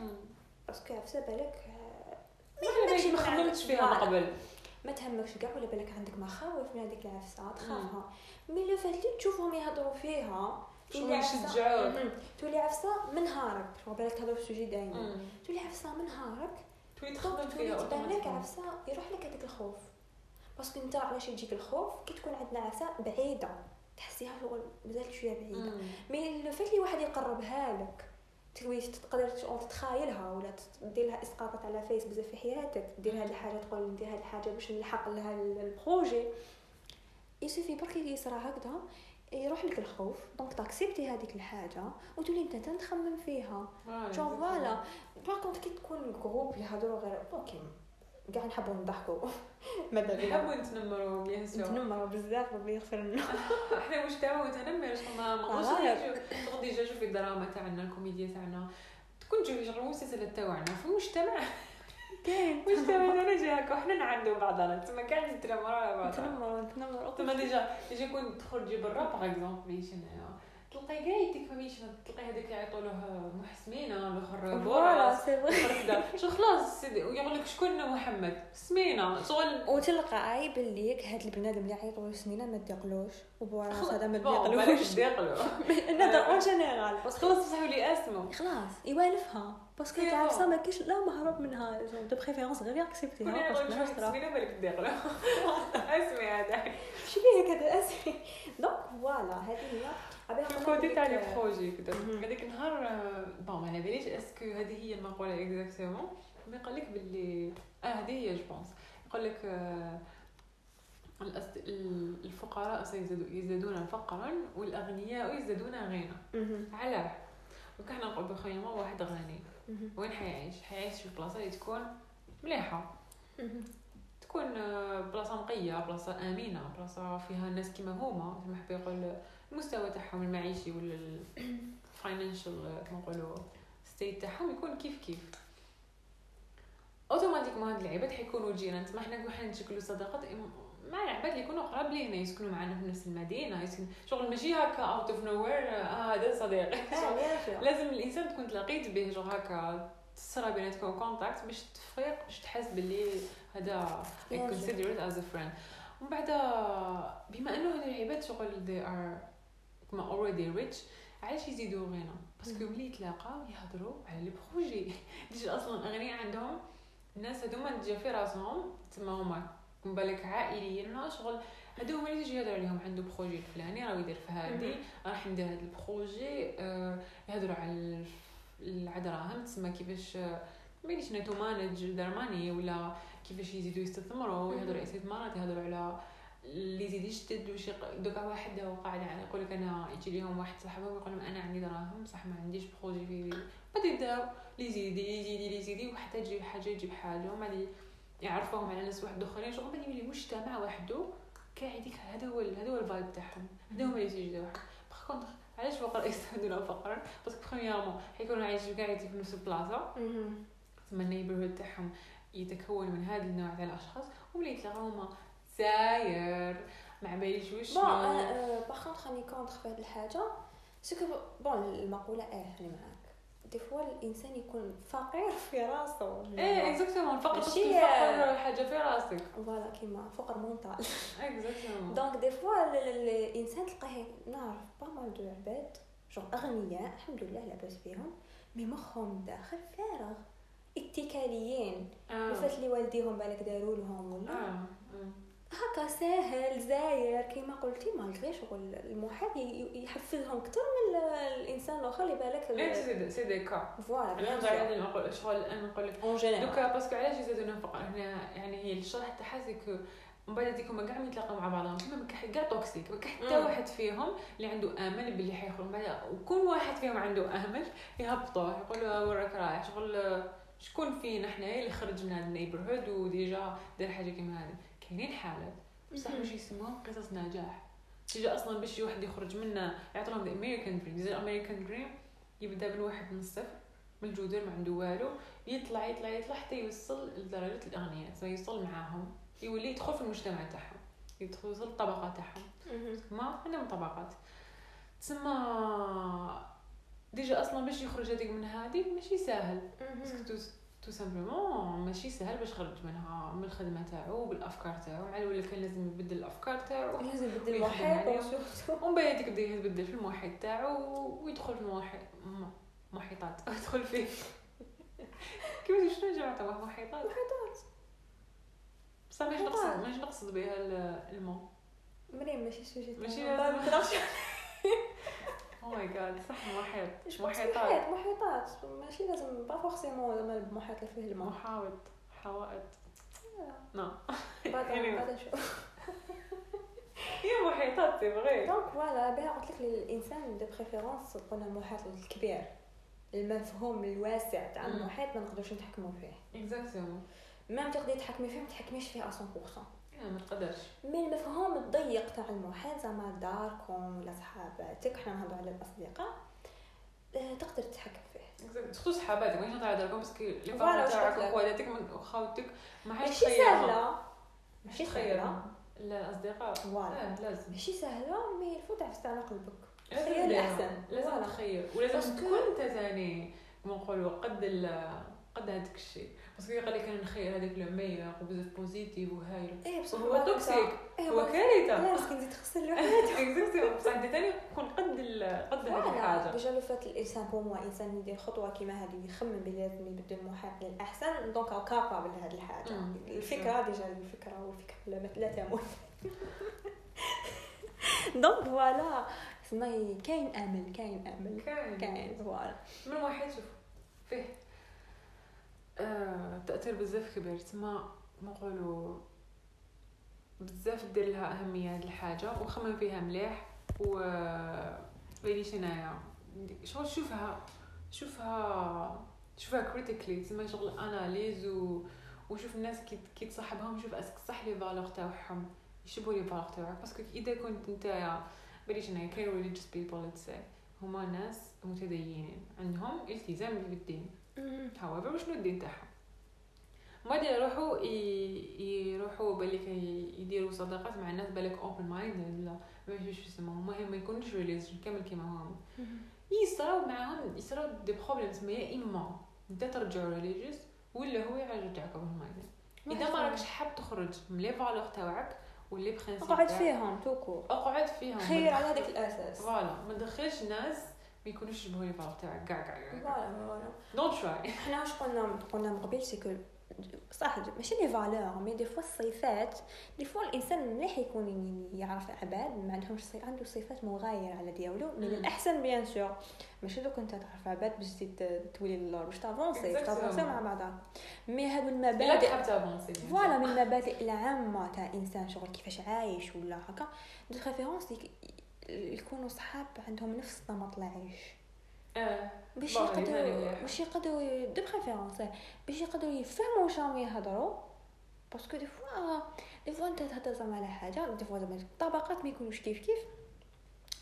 parce que عفسه بالك ما ما خممتش فيها من قبل. ما تهمكش كاع ولا بالك عندك مخاوف من هذيك العفسة تخافها. mais le fait اللي تشوفهم يهضروا فيها تولي يشجعوك تولي عفسة من نهارك شو بالك تهضر في ال sujet دايما. تولي عفسة من نهارك تولي تخمم فيها تبان لك عفسة يروح لك هذاك الخوف. parce que انت علاش يجيك الخوف؟ كي تكون عندنا عفسه بعيدة. تحسيها شغل مازال شوية بعيدة. mais le fait لي واحد يقربها لك تقدر تتخايلها ولا دير لها إسقاطات على عفايس بزاف في حياتك دير هاد الحاجة تقول ندير هاد الحاجة باش نلحق لها ال projet. يسوفي برك يصرا هكذا يروح لك الخوف دونك تاكسبتي هذيك الحاجة وتولي انت تخمم فيها. جو فوالا باغ كي تكون جروب يهضروا غير أوكي كاع نحبوا نضحكوا ماذا بينا نحبوا نتنمروا بيان سور نتنمروا بزاف ربي يغفر لنا إحنا مجتمع متنمر ما نقدرش تغدي جا شوفي الدراما تاعنا الكوميديا تاعنا. تكون تشوفي شغل المسلسلات تاعنا في المجتمع. كاين. مجتمعنا جي هكا. وحنا نعندو بعضنا. تما كاع نتنمروا على بعضنا. نتنمروا نتنمروا. تما ديجا ديجا يكون تخرجي برا باغ اكزومبل ماشي تلقاي كاع يديك فميشن تلقاي هذاك له محسمينه الأخر فري شو خلاص سيدي ويقول لك شكون محمد؟ سمينة. شغل وتلقاي باللي هاد البنادم اللي يعيطوا له سمينة ما تديقلوش وبوراس هذا ما تديقلوش ديقلو. هذا اون جينيرال خلاص صحوا لي اسمه خلاص يوالفها. باسكو انت عارفه ما كاينش لا مهرب منها. دو بريفيرونس غير ياكسبتيها باسكو سمينة بالك تديقلو أسمي هذا. شو فيك هذا أسمي. donc voilà هذه هي. تاع les projets كذا هذاك النهار bon ما على باليش est-ce que هذه هي المقوله exactement mais قال لك باللي آه هذه هي je pense يقول لك الفقراء سيزدادون فقرا والاغنياء يزدادون غنى علاه وكان نقول بخيمة واحد غني وين حيعيش حيعيش في بلاصه اللي تكون مليحه تكون بلاصه نقيه بلاصه امنه بلاصه فيها الناس كيما هما. كما حبي يقول المستوى تاعهم المعيشي ولا ال financial كما نقولوا state تاعهم يكون كيف كيف. automatiquement هاد العباد حيكونوا جيران. تما حنا كون حنشكلوا صداقات مع العباد اللي يكونوا قراب لينا يسكنوا معنا في نفس المدينة يسكن شغل ماشي هكا out of nowhere آه هذا صديقي لازم الإنسان تكون تلاقيت به شغل هكا تصرى بيناتكم contact باش تفيق باش تحس باللي هذا consider it as a friend. ومن بعد بما أنه هاد العباد شغل they are كما already rich علاش يزيدوا غنى parce que ملي يتلاقاو يهضروا على les projets déjà أصلا الاغنياء عندهم الناس هذوما تجي في راسهم تما هما بالك عائليا شغل. هادو هما اللي تجي يهضر عليهم عنده projet الفلاني راه يدير في هادي راح ندير هاد البروجي آه يهضروا على الدراهم تسمى كيفاش مانيش نتو مانج الدرماني ولا كيفاش يزيدوا يستثمروا يهضروا على استثمارات يهضروا على اللي يزيد يشتد وش دوكا واحد وقاعد يعني يقول لك أنا يجي لهم واحد صاحبه ويقول لهم أنا عندي دراهم صح ما عنديش بروجي في غادي يبداو لي يزيدي يزيدي لي يزيدي وحتى تجي حاجة يجيب حاجة وما يعرفوهم على ناس واحد آخرين شغل بعد يولي مجتمع وحده كاع هذيك هذا هو هذا هو الفايب تاعهم هذا هما اللي تيجي واحد باغ علاش فقراء يستهدون فقرا باسكو بخوميامون حيكونوا عايشين كاع في نفس البلاصة. تما النيبرهود تاعهم يتكون من هذا النوع تاع الأشخاص وملي يتلاقاو هما ساير ما باليش واش بون باغ كونطخ راني كونتر في هاد الحاجة. سكو بون المقولة آه أنا معاك. دي فوا الإنسان يكون فقير في راسه. إيه اكزاكتومون فقر فقر حاجة في راسك. فوالا كيما فقر مونطال اكزاكتومون دونك دي فوا الإنسان تلقاه نعرف با مال دو عباد جونغ أغنياء الحمد لله لاباس فيهم مي مخهم داخل فارغ. اتكاليين. آه. فات اللي والديهم بالك داروا لهم ولا؟ آه. هكا ساهل زاير. كيما قلتي مالغري شغل المحيط يحفزهم أكثر من ال- الإنسان الآخر اللي بالك سي دي كا فوالا أنا نقول شغل أنا نقول لك. اون جينيرال دوكا باسكو علاش يزيدوا نفقه هنا يعني هي الشرح تاعها سي كو من بعد هذيك هما كاع يتلاقوا مع بعضهم. كيما ما كاع توكسيك ما حتى. واحد فيهم اللي عنده آمل باللي حيخرج. من بعد وكل واحد فيهم عنده آمل يهبطوه يقولوا وراك رايح. شغل شكون فينا؟ حنايا اللي خرجنا النيبرهود وديجا دار حاجة كيما هذه. كاينين حالات بصح. واش يسموهم قصص نجاح. تيجي أصلا باش واحد يخرج منا يعطي لهم الامريكان دريم زي الامريكان دريم يبدأ من واحد من الصفر من الجذور ما عنده والو. يطلع يطلع يطلع حتى يوصل لدرجة الإغنياء. ثم يوصل معاهم. يولي يدخل في المجتمع تاعهم. يدخل يوصل للطبقة تاعهم. ما عندهم طبقات. تسمى déjà أصلا باش يخرج هذيك من هذه ماشي ساهل. tout simplement ماشي سهل باش يخرج منها من الخدمه تاعو بالافكار تاعو مع الأول كان لازم يبدل الافكار تاعو لازم يبدل المحيط ومن بعد هذيك يبدا يتبدل في المحيط تاعو ويدخل في المحيط محيطات يدخل فيه كيف شنو جمع تبع محيطات محيطات بصح محيطات. نقصد ماشي نقصد بها ال- الماء مريم ماشي سوجي ماشي ما نقدرش أو ماي جاد صح محيط محيطات. محيطات. ماشي لازم با فورسيمون زعما المحيط اللي فيه الماء. محاوط حوائط. نو بعد نشوف. هي محيطات c'est vrai donc voilà بها قلت لك الانسان de préférence قلنا المحيط الكبير. المفهوم الواسع تاع. المحيط ما نقدرش نتحكموا فيه. exactement même تقدري تحكمي فيه ما تحكميش فيه 100% ما تقدرش. من المفهوم الضيق تاع المحيط زعما داركم ولا صحاباتك حنا نهضروا على الأصدقاء. آه، تقدر تتحكم فيه. surtout صحاباتك ماشي نهضر على داركم parce que les voilà parents تاعك. وخواتك وخواتك ما ماشي سهلة. ماشي سهلة. لا الأصدقاء. voilà آه لازم. ماشي سهلة mais il faut تعرف على قلبك. خير. الأحسن. لازم. تخير. ولازم تكون انت ثاني كما نقولوا قد قد هذاك الشيء. parce que قال لك أنا نخير هذاك le meilleur وبزاف positif وهايل. وهو هو toxique إيه هو كارثة. لا مسكين زيد تخسر له exactement بصح انت ثاني تكون قد قد voilà. الحاجة. déjà لو فات الإنسان pour moi إنسان يدير خطوة كيما هذه ويخمم بلي لازم يبدل المحيط للأحسن donc هو capable لهذه الحاجة. الفكرة déjà الفكرة والفكرة لا, لا تموت donc voilà سما كاين أمل كاين أمل. كاين. فوالا من واحد شوف. فيه. آه تأثير بزاف كبير. تما نقولوا بزاف دير لها أهمية هاد الحاجة وخمم فيها مليح و بيليش انايا شغل شوفها شوفها شوفها critically تسمى شغل analyse و وشوف الناس كي كي تصاحبهم شوف est-ce que صح les valeurs تاعهم يشبهوا les valeurs تاعك parce que إذا كنت نتايا بليش انايا كاين religious people هما ناس متدينين عندهم التزام بالدين. however وشنو الدين تاعهم mais دي يروحوا يروحوا بالك يديروا صداقات مع الناس بالك open mind ولا ما فيش شو يسموهم المهم ما يكونوش religion كامل كيما هم يصراو معاهم يصراو des problèmes تسمى يا إما أنت ترجعوا religious ولا هو يرجعك open mind إذا ما راكش حاب تخرج من les valeurs تاعك و les principes أقعد فيهم توكو. أقعد فيهم. خير على هذاك الأساس. voilà ما تدخلش ناس ما يكونوش يشبهوا les تاعك كاع كاع voilà voilà donc تراي حنا واش قلنا قلنا من قبل c'est que صح ماشي les valeurs mais des fois الصفات des fois الانسان مليح يكون يعرف عباد ما عندهمش صي... عنده صفات مغايره على ديالو من. الاحسن bien sûr ماشي دوك انت تعرف عباد باش تزيد تولي للور باش ت avancer. ت avancer مع بعضها mais هادو المبادئ voilà من المبادئ العامه تاع انسان شغل كيفاش عايش ولا هكا de préférence يكونوا صحاب عندهم نفس نمط العيش. آه باش يقدروا. باش يقدروا de préférence باش يقدروا يفهموا واش راهم يهضروا. parce que des fois des fois انت تهضر زعما على حاجة des fois زعما الطبقات ما يكونوش كيف كيف.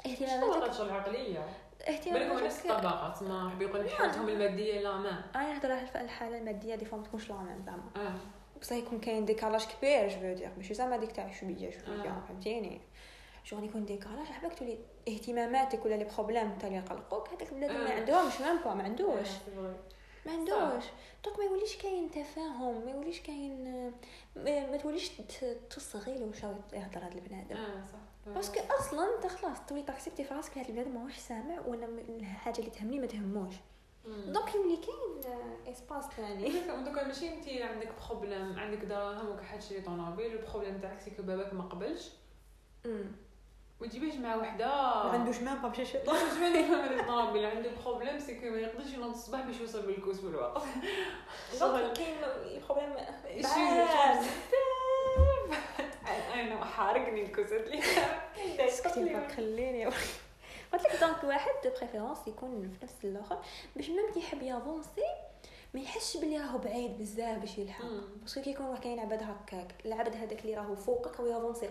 اهتماماتك طبقات شغل عقليه بالك هو نفس اهتماماتك الطبقات ما يقول حالتهم المادية لا ما. أنا نهضر على الحالة المادية des fois ما تكونش لا même زعما. آه. بصح يكون كاين décalage كبير je veux dire ماشي زعما ديك تاع شوية شوية آه. فهمتيني؟ شغل يكون décalage حبك تولي اهتماماتك ولا les problèmes تاع اللي يقلقوك هذاك البنادم ما آه. عندهمش même pas ما عندوش. آه،. ما عندوش. donc ما يوليش كاين تفاهم ما يوليش كاين ما, ما توليش تصغي له واش يهضر هذا البنادم. آه صح. parce que أصلا أنت خلاص تولي ت accepter في راسك هذا البنادم ماهوش سامع وأنا الحاجة اللي تهمني ما تهموش. donc يولي كاين آه، espace ثاني. دوكا ماشي انت عندك problème عندك دراهم وكحد تشري طوموبيل ال problème تاعك c'est que باباك ما قبلش؟ ما مع وحدة. ما عندوش مام با مشى لا مش ماني فاهمة الطوموبيل عنده بروبليم سيكو ما يقدرش ينوض الصباح باش يوصل بالكوس في الوقت. دونك كاين بروبليم أنا حارقني الكوسات لي سكتي باك خليني قلت لك دونك واحد دو بريفيرونس يكون في نفس الآخر باش ميم كي يحب يافونسي ما يحسش بلي راهو بعيد بزاف باش يلحق. باسكو كي يكون كاين عباد هكاك العبد هذاك اللي راهو فوقك أو يافونسي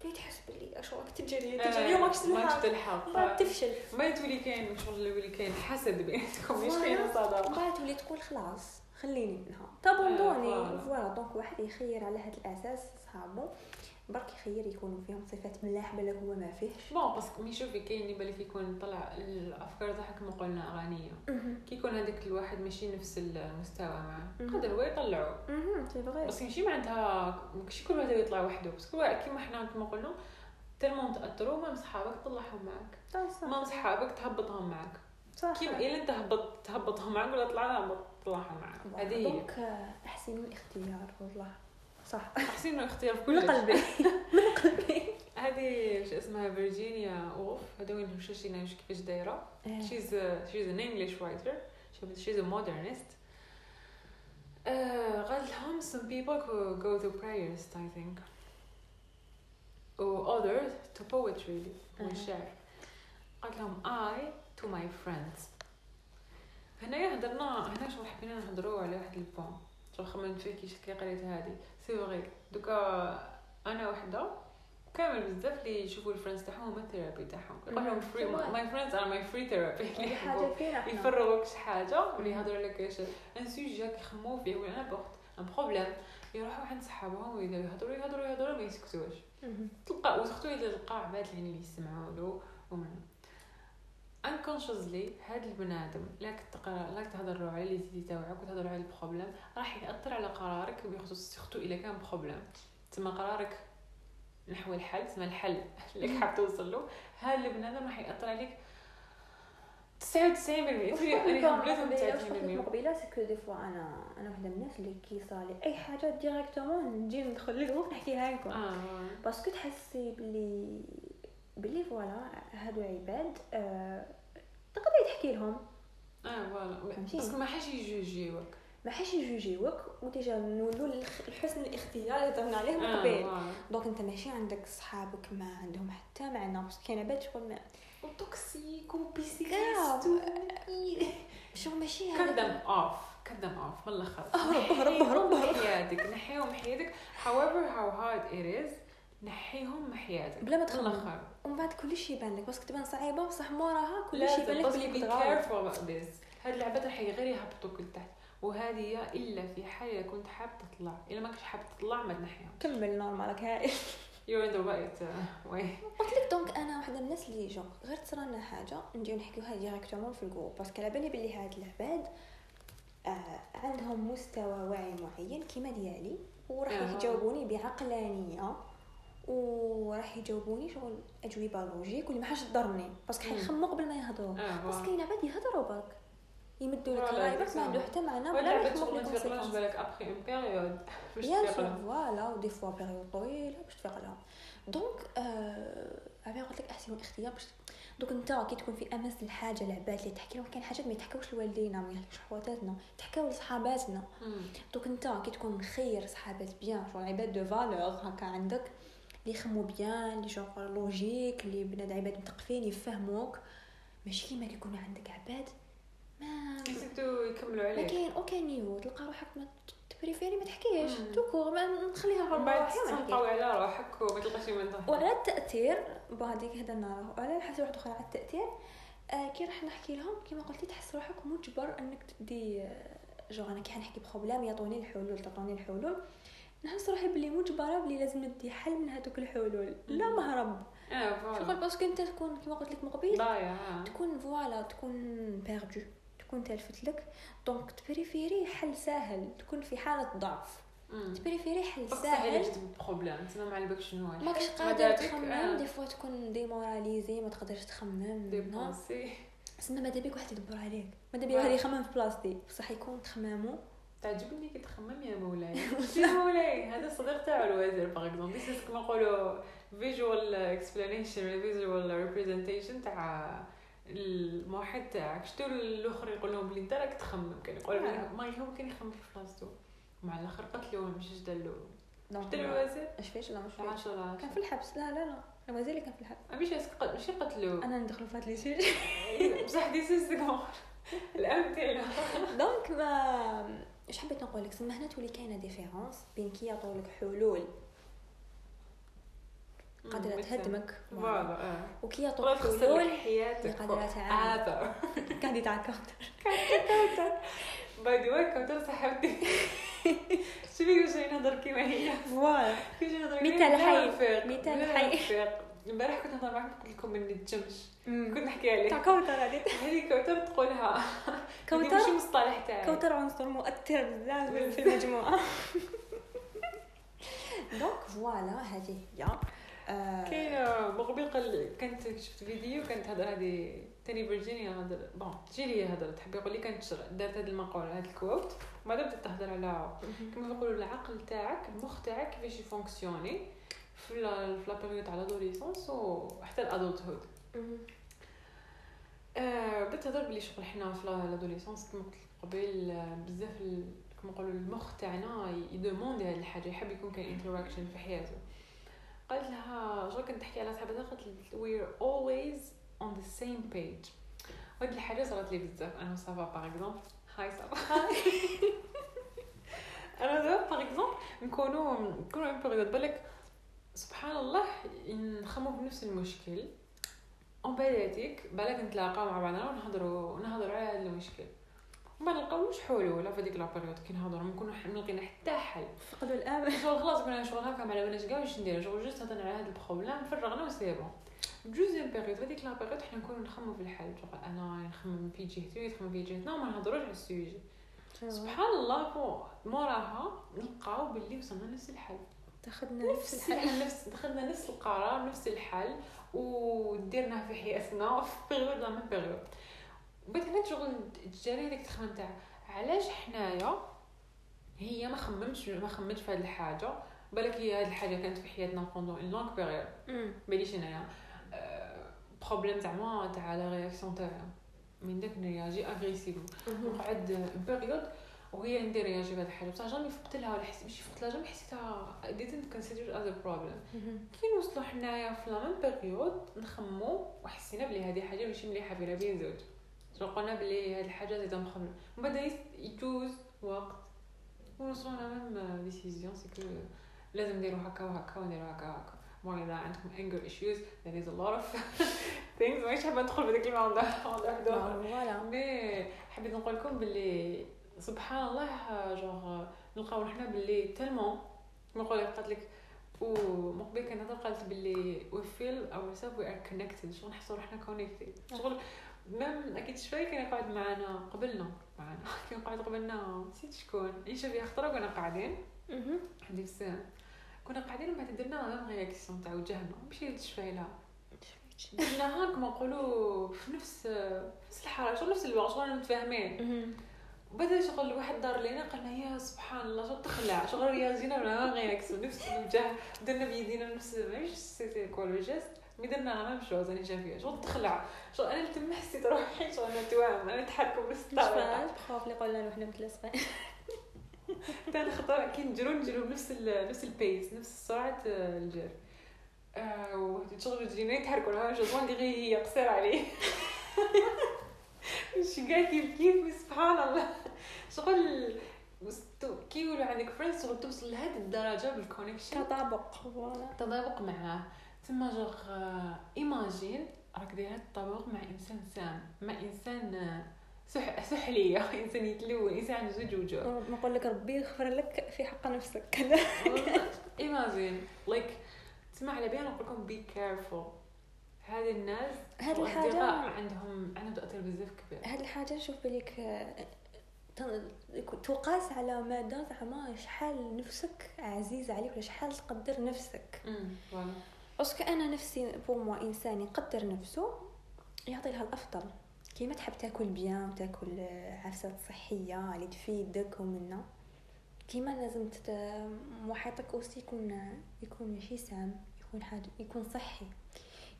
قبلك تحس بلي اش راك تجري. تجري وماكش ماكش تلحق. تلحق. بعد تفشل. ما تولي كاين شغل يولي كاين حسد بيناتكم مش كاين صداقة. بعد تولي تقول خلاص خليني. منها ت abandonner voilà. voilà. donc واحد يخير على هذا الأساس صحابو برك يخير يكونوا فيهم صفات ملاح بالك هو ما فيهش. bon parce que mais شوفي كاين اللي بالك يكون طلع الأفكار تاعها كما قلنا أغانية. كي يكون هذاك الواحد ماشي نفس المستوى معاه. قدر هو يطلعوا أها c'est vrai بس ماشي معناتها ماشي كل واحد يطلع وحده. بس كل واحد كيما حنا كما قلنا tellement تأثروا même صحابك طلعهم معاك. même صحابك تهبطهم معاك. صح. كيما إلا أنت هبط تهبطهم معاك ولا طلعنا طلعهم معاك. هذه هي. donc آه، احسنوا الاختيار والله. صح. أحسن الاختيار في من كل قلبي من قلبي. هذه شو اسمها فيرجينيا وولف هذا وين مشينا كيفاش دايرة. an English writer. She- she's a modernist. uh, قالت لهم some people who go to prayers I think. و others to poetry. والشعر قالت لهم I to my friends. هنايا هضرنا هنا شو حبينا نهضروا على واحد ال poem. شو خممت فيه كي كي قريت هادي. c'est vrai. دوكا أنا وحدة. كامل بزاف اللي يشوفوا ال friends تاعهم هما ال therapy تاعهم. يقول لهم. free. My friends are my free therapy يفرغوك شي حاجة ولا يهضروا لك ان سوجي كيخمو فيه ولا نابورت ان بروبليم يروحوا عند صحابهم ويبداو يهضروا يهضروا يهضروا ما يسكتوش. تلقى وسختو اذا تلقى عباد يعني اللي يسمعوا له ومن انكونشسلي هاد البنادم لا تقرا لا تهضروا على لي زيدي تاوعك وتهضروا على البروبليم راح يأثر على قرارك بخصوص سختو إلا كان بروبليم تسمى قرارك نحو الحل تسمى الحل اللي حاب توصل له هذا البنادم راح يأثر عليك 99% تولي أنا بلاتهم 99% مقبله parce que des fois أنا أنا واحدة من الناس اللي كي صالي أي حاجة directement نجي ندخل للوقت نحكيها لكم. parce que تحسي بلي بلي voilà هادو عباد آه تقدري تحكي لهم. آه voilà؟ parce que ما حاش يجوجيوك. ما حاش يجوجيوك و déjà نولوا لحسن الاختيار اللي هضرنا عليه من آه قبل. donc انت ماشي عندك صحابك ما عندهم حتى معنى parce que كاين عباد شغل ما و toxique كاع. وبيسيكاست شغل ماشي هذا؟ Off. Cut them off. من الآخر هرب هرب هرب نحيهم حياتك نحيهم حياتك. However how hard it is نحيهم من حياتك. بلا ما تخمم. الآخر. ومن بعد كلشي يبان لك. parce que تبان صعيبة بصح موراها كلشي يبان لازم لك بلي كنت غلط هاد العباد راح غير يهبطوك لتحت وهذه إلا في حال كنت حاب تطلع. إلا ما كنتش حاب تطلع ما تنحيهم. كمل نورمالك هاي. You're in the right uh, way. قلت لك donc أنا واحدة من الناس اللي جو غير تصرالنا حاجة نجيو نحكيوها directement في ال groupe parce que على بالي بلي هاد العباد آه عندهم مستوى وعي معين كيما ديالي وراح. يجاوبوني بعقلانية. وراح يجاوبوني شغل أجوبة لوجيك واللي ما حاش تضرني باسكو مم. حيخموا قبل ما يهضروا بس. كاين عباد يهضروا برك يمدوا لك voilà، راي برك ما. عنده حتى معنى ولا ما ما تفيقلهمش ال conséquences. بالك après une période باش تفيق voilà و des fois période طويلة باش تفيق لها donc آه عبير قلت لك أحسن الاختيار باش دوك أنت كي تكون في أمس الحاجة العباد اللي تحكي لهم كاين حاجات ما يتحكاوش لوالدينا ما يحكوش حواتاتنا تحكاو لصحاباتنا. دوك أنت كي تكون خير صحابات bien شغل عباد de valeur هكا عندك اللي يخمو bien اللي شغل logique اللي بناد عباد مثقفين يفهموك. ماشي كيما كي يكون عندك عباد ما يزيدوا يكملوا ما عليك كاين أوكي نيفو تلقى روحك ما تبريفيري ما تحكيش مم. توكور ما نخليها في بعد. تنقوي على روحك وما تلقاش من ضهرك وعلى التأثير بعديك هدرنا وعلى حاجة واحدة أخرى على التأثير. آه كي راح نحكي لهم كيما قلتي تحس روحك مجبر إنك تدي آه، جو أنا كي حنحكي بروبليم يعطوني الحلول تعطوني الحلول. نحس روحي بلي مجبره بلي لازم ندي حل من هذوك الحلول. لا. مهرب. آه شغل parce que أنت تكون كيما قلت لك من قبيل ضايع آه. تكون voilà تكون perdu تكون تلفت لك. donc ت préférer حل سهل تكون في حالة ضعف. ت préférer حل صحيح جبت problème تسمى ما على بالك شنو ماكش. قادر تخمم. آه، des fois تكون démoralisé ما تقدرش تخمم. نعم. ديبونسي سما ماذا بيك واحد يدبر عليك. ماذا بيا هذه يخمم في بلاصتي بصح يكون تخمامو. تعجبني كي تخمم يا مولاي. يا مولاي هذا الصديق تاعو الوزير باغ اكزومبل ذيس كما نقولوا فيجوال اكسبلانيشن فيجوال ريبريزنتيشن تاع الموحد تاعك. شتو الآخر يقول لهم بلي أنت راك تخمم؟ كان يقول. ما هو كان يخمم في بلاصتو مع الآخر قتلوه مش دلو؟ دونك شتو الوزير؟ اش فيش؟ لا مش فيش. كان في الحبس. لا لا لا. الوزير اللي كان في الحبس. ماشي ماشي قتلوه أنا ندخل في هاد لي سوجي بصح دي الأمثلة. دونك ما اش حبيت نقول لك سما هنا تولي كاينة ديفيرونس بين كي يعطوا لك حلول قادرة تهدمك. فوالا آه. وكي يعطوك حلول حياتك. قادرة تعاون. كاندي تاع كونتر باي ذا واي كنت صاحبتي شوفي جاي نهضر كيما هي؟ فوالا كي جاي نهضر مثال كيما حي. بلا نفيق، مثال حي. نفيق. البارح كنت نهضر معاكم قلت لكم إني تجمش. كنت نحكي عليه تاع كوثر هذه. هذه كوثر تقولها. هذه كوثر ماشي مصطلح تاعي كوثر عنصر مؤثر بزاف في المجموعة. donc voilà هذه هي. آه، كاين مقبل قال كانت شفت فيديو كانت تهضر هذه تاني فيرجينيا هضر bon جيلي هضرت. حب يقول لي كانت دارت هذه المقوله هذا ال quote. وما بدأت تهضر على كما يقولوا العقل تاعك المخ تاعك كيفاش ي fonctionner. في la période تاع l'adolescence وحتى ال adulthood مهم. آه بدات تهضر بلي شغل حنا في l'adolescence كما قلت قبل آه، بزاف كما نقولوا المخ تاعنا ي demander هذه الحاجة يحب يكون كاين interaction في حياته. قالت لها شغل كنت تحكي على صاحبتها قالت we're always on the same page. وهاد الحاجة صارت لي بزاف. أنا وصافا par exemple هاي صافا. أنا دابا par exemple نكونوا نكونوا une période بالك سبحان الله نخممو بنفس المشكل. اون بالاتيك بالك نتلاقاو مع بعضنا ونهضروا ونهضروا على هذا المشكل. وما نلقاوش حلول في ديك la période كي نهضروا ما نكونوا ما لقينا حتى حل. فقدوا الأمل. شغل خلاص كنا شغل هكا ما بالناش كاع واش ندير شغل juste هضرنا على هذا ال problème فرغنا و c'est bon. deuxième période في هذيك la période حنا نكونوا نخمموا في الحل. شغل أنا نخمم في جهتي ويخمم في جهتنا وما نهضروش على ال sujet سبحان الله bon موراها نلقاو باللي وصلنا نفس الحل. تاخذنا نفس الحل. نفس دخلنا نفس القرار نفس الحل وديرناه في حياتنا في بيريود لا ميم بيريود بعد هنا شغل تجاري هذيك تخمم تاع علاش حنايا؟ هي ما خممتش ما خممتش في هذه الحاجة بالك هي هذه الحاجة كانت في حياتنا بوندون اون لونغ بيريود مم. باليش انايا بروبليم زعما تاع لا رياكسيون تاعها. من داك ن réagir agressivement. وقعد période وهي ندير رياجي بهذه الحاجة. بصح jamais فقت لها ولا حسيت ماشي فقت لها jamais حسيتها didn't consider as a problem. كي نوصلوا حنايا في la même période نخممو وحسينا بلي هذه حاجة ماشي مليحة بينا بين زوج. قلنا بلي هذه الحاجة زيدا مخمم من بعد يجوز وقت. ونوصلوا la même décision c'est que لازم نديروا هكا وهكا ونديروا هكا وهكا. bon إذا عندكم anger issues there is a lot of things. مانيش حابة ندخل في ديك الموضوع. موضوع وحده mais حبيت نقول لكم باللي سبحان الله جوغ نلقاو حنا باللي tellement نقول لك قالت لك ومقبل كان هذا قالت باللي we feel ourselves we are connected. شغل نحسوا روحنا connected. شغل même أكيد شوي كان يقعد معنا قبلنا معنا كان يقعد قبلنا نسيت شكون. عيشه فيها خطره كنا قاعدين. عندي السنة كنا قاعدين بعد درنا ميم رياكسيون تاع وجهنا. ماشي تشفايلها درناها كما نقولوا في نفس نفس شغل نفس الوقت شغل متفاهمين. وبدا شغل واحد دار لينا قالنا يا سبحان الله شغل تخلع شغل رياجينا ولا رياكسيون نفس الوجه. درنا بيدينا نفس ماشي سيتي كول جيست مي درنا لا ميم شوز أنا شافيه شغل تخلع شغل أنا تما حسيت روحي شغل أنا توام أنا نتحرك بنفس الطريقة بخوف اللي قلنا له حنا متلصقين. تاني خطر كي نجرو نجرو بنفس نفس البيس نفس سرعة الجر آه، وشغل تجينا يتحركوا لها جو اللي غير هي قصير عليه. مش كيف كيف سبحان الله. شغل كي يقولوا عندك فريندز شغل توصل لهذه الدرجة بالكونيكشن تطابق تطابق معاه تما جوغ ايماجين راك دايرة التطابق مع إنسان سام مع إنسان آه، سح سحلية إنسان يتلون إنسان عنده زوج وجوه نقول لك ربي يغفر لك في حق نفسك. كذا ايماجين لايك تسمع على بالي نقول لكم بي كيرفول هذه الناس وأصدقاء الحاجة عندهم عندهم تأثير بزاف كبير. هاد الحاجة نشوف بليك تقاس على مدى زعما شحال نفسك عزيزه عليك ولا شحال تقدر نفسك. parce que أنا نفسي pour moi إنسان يقدر نفسه يعطي لها الأفضل. كيما تحب تاكل bien وتاكل عفسات صحية اللي تفيدك ومنا كيما لازم. محيطك aussi يكون يكون ماشي سامّ يكون حاجة يكون صحي.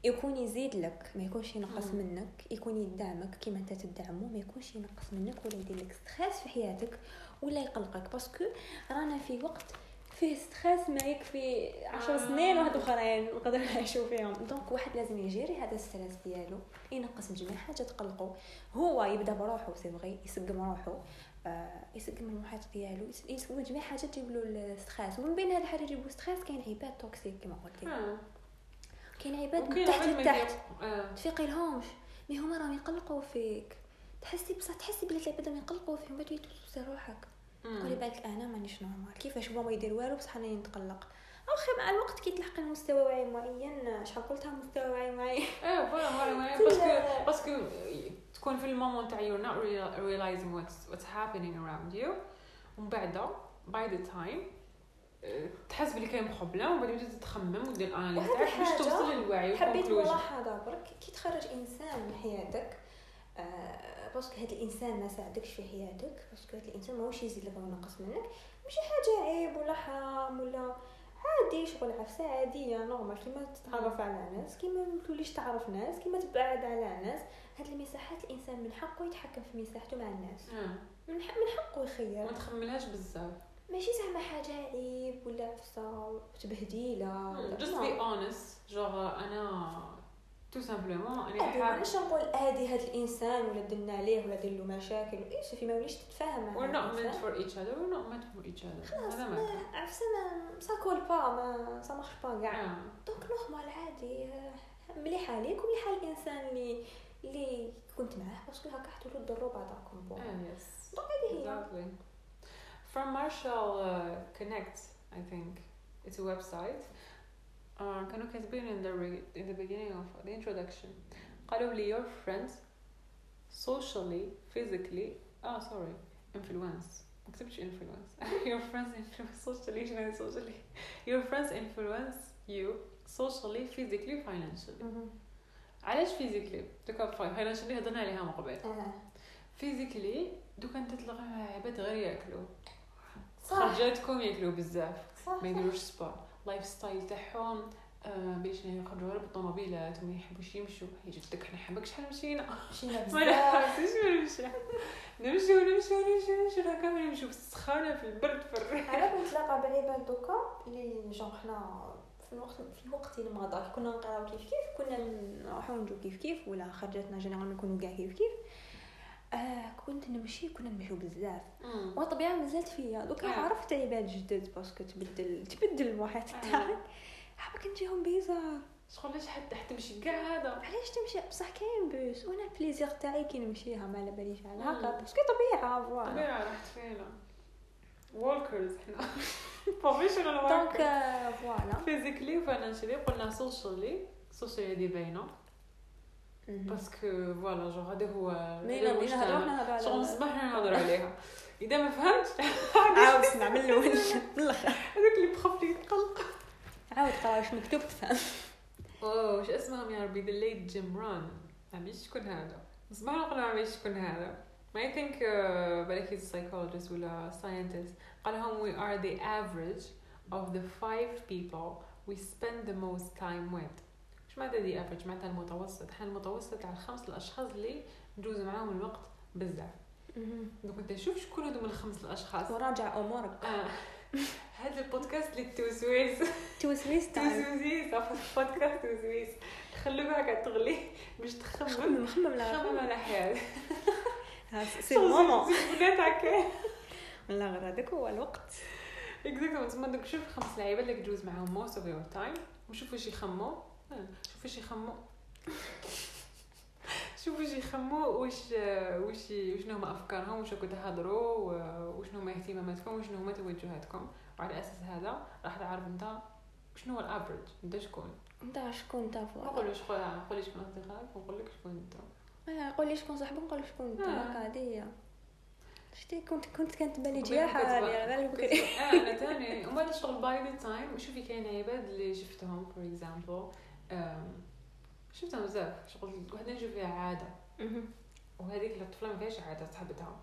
يكون يزيد لك ما يكونش ينقص. منك يكون يدعمك كيما انت تدعمه ما يكونش ينقص منك ولا يدير لك stress في حياتك ولا يقلقك parce que رانا في وقت فيه stress ما يكفي عشر آه. سنين واحد آخرين نقدر نعيشو فيهم donc واحد لازم ي gérer هذا ال stress ديالو ينقص من جميع حاجة تقلقو هو يبدا بروحو c'est vrai يسقم روحو آه يسقم المحيط ديالو يس- يسقم جميع حاجة تجيب له ال stress ومن بين هاد الحاجة تجيبو stress كاين عباد toxique كما قلتي آه. كاين عباد من تحت لتحت آه. تفيقي لهمش mais هما راهم يقلقوا فيك. تحسي بصح تحسي بلي العباد راهم يقلقوا فيك من بعد توسي روحك. مم. قولي بالك أنا مانيش normal. كيفاش هو ما يدير والو؟ بصح أنا نتقلق واخا مع الوقت كي تلحقي لمستوى وعي معين. شحال قلتها مستوى وعي معين؟ إيه voilà voilà. كل- parce que parce que تكون في ال moment تاع you're not real- realizing what's what's happening around you. ومن بعد by the time آه، تحس بلي كاين ومن بعد تبدا تخمم ودير ال analyse وهذه تاعك باش توصل للوعي حبيت ملاحظه برك. كي تخرج إنسان من حياتك آه parce que هذا الإنسان ما ساعدكش في حياتك parce que هذا الإنسان ماهوش يزيد لك ولا ينقص منك. ماشي حاجة عيب ولا حرام ولا عادي شغل عفسة عادية normal كيما تتعرف على ناس كيما ما توليش تعرف ناس كيما تبعد على ناس. هاد المساحات الإنسان من حقه يتحكم في مساحته مع الناس. من حقه يخير. ما تخملهاش بزاف. ماشي زعما حاجة عيب ولا عفسه تبهديله نو. be honest جوغ أنا تو سامبلومون أنا حاب مانيش نقول عادي هذا الإنسان ولا درنا عليه ولا دير له مشاكل إيش في ما وليش تتفاهم مع we're هذا not meant الإنسان. for each other we're not meant for each other خلاص هذا ما عفسه ما سا كول با ما سا مارش با كاع. دونك نورمال عادي مليحه ليك ومليحه الإنسان اللي اللي كنت معاه باسكو هكا حتولوا تضروا بعضكم بون. دونك هذه هي. From Marshall uh, Connect, I think it's a website. Uh, كانوا كاتبين in the re- in the beginning of the introduction قالوا لي your friends socially physically oh sorry influence ما كتبتش influence your friends influence socially شنو socially your friends influence you socially physically financially مهم. علاش physically دوكا financially هضرنا عليها من قبل آه. فيزيكلي دوكا انت تلقى مع عباد غير ياكلوا صح خرجاتكم ياكلوا بزاف. ما يديروش sport lifestyle تاعهم آه باش يخرجوا غير بالطوموبيلات وما يحبوش يمشوا. يجي تدك حنا حبك شحال مشينا. مشينا ما بزاف. نحسش وين نمشي. نمشيو نمشيو نمشيو نمشيو هكا ما نمشيو في السخانة في البرد في الريح. أنا كنت نتلاقى بعباد دوكا اللي جون حنا في الوقت في الوقت اللي مضى كنا نقراو كيف كيف كنا نروحو نجو كيف كيف ولا خرجاتنا généralement نكونوا كاع كيف كيف. آه كنت نمشي كنا نمشيو بزاف. والطبيعه مازالت فيا. دوكا آه. عرفت عباد جدد parce que تبدل تبدل المحيط آه. تاعك. حابه كنجيهم bizarre. شغل علاش حد حتمشي كاع هذا. علاش تمشي؟ بصح كاين بوس. وأنا ال plaisir تاعي كي نمشيها ما على باليش على. هكا. parce que طبيعة voilà. طبيعة راحت فينا. workers حنا professional donc workers آه، voilà فيزيكلي وفاينانشالي قلنا سوشيالي سوشيالي هذه باينه. باسكو فوالا جو هذا هو نهضروا المجتمع. نهضروا على شغل صباح نهضر عليها اذا ما فهمتش عاود اسمع من الأول من الآخر هذاك اللي بخاف لي يتقلق عاود قرا واش مكتوب تفهم اوه واش اسمهم يا ربي ذا ليت جيم ران ما عرفتش شكون هذا صباح نقول ما عرفتش شكون هذا ما think uh, بالك a psychologist ولا scientist. قال لهم we are the average of the five people we spend the most time with. معناتها the average معناتها المتوسط. حنا المتوسط على الخمس الأشخاص اللي ندوز معاهم الوقت بزاف؟ دوك أنت شوف شكون هذوما الخمس الأشخاص. وراجع أمورك. آه. هذا البودكاست للتوسويس توسويس تاع توسويس بودكاست توسويس خلوك هكا تغلي باش تخمم. خمم خمم لا. خمم على حياتك ces moments بنات هكا. لا غير هذاك هو الوقت. exactement تسمى دوك شوف خمس لعيبات اللي تجوز معاهم most of your time وشوف واش يخمو آه، شوف واش يخمو شوف واش يخمو واش واش وشنو هما أفكارهم واش تهضروا وشنو هما اهتماماتكم وشنو هما توجهاتكم. وعلى أساس هذا راح تعرف أنت شنو هو ال average أنت شكون أنت شكون انت voilà نقولوش خويا نقول شكون أصدقائك ونقول لك شكون انت آه، قول لي شكون صاحبك نقول شكون انت آه. هكا هذه هي شتي كنت كنت كانت بالي جياحة على بالي بكري أنا تاني ومن بعد شغل by the time شوفي كاين عباد اللي شفتهم for example شفتهم بزاف شغل وحده نشوف فيها عادة. وهذيك الطفلة ما فيهاش عادة صاحبتها.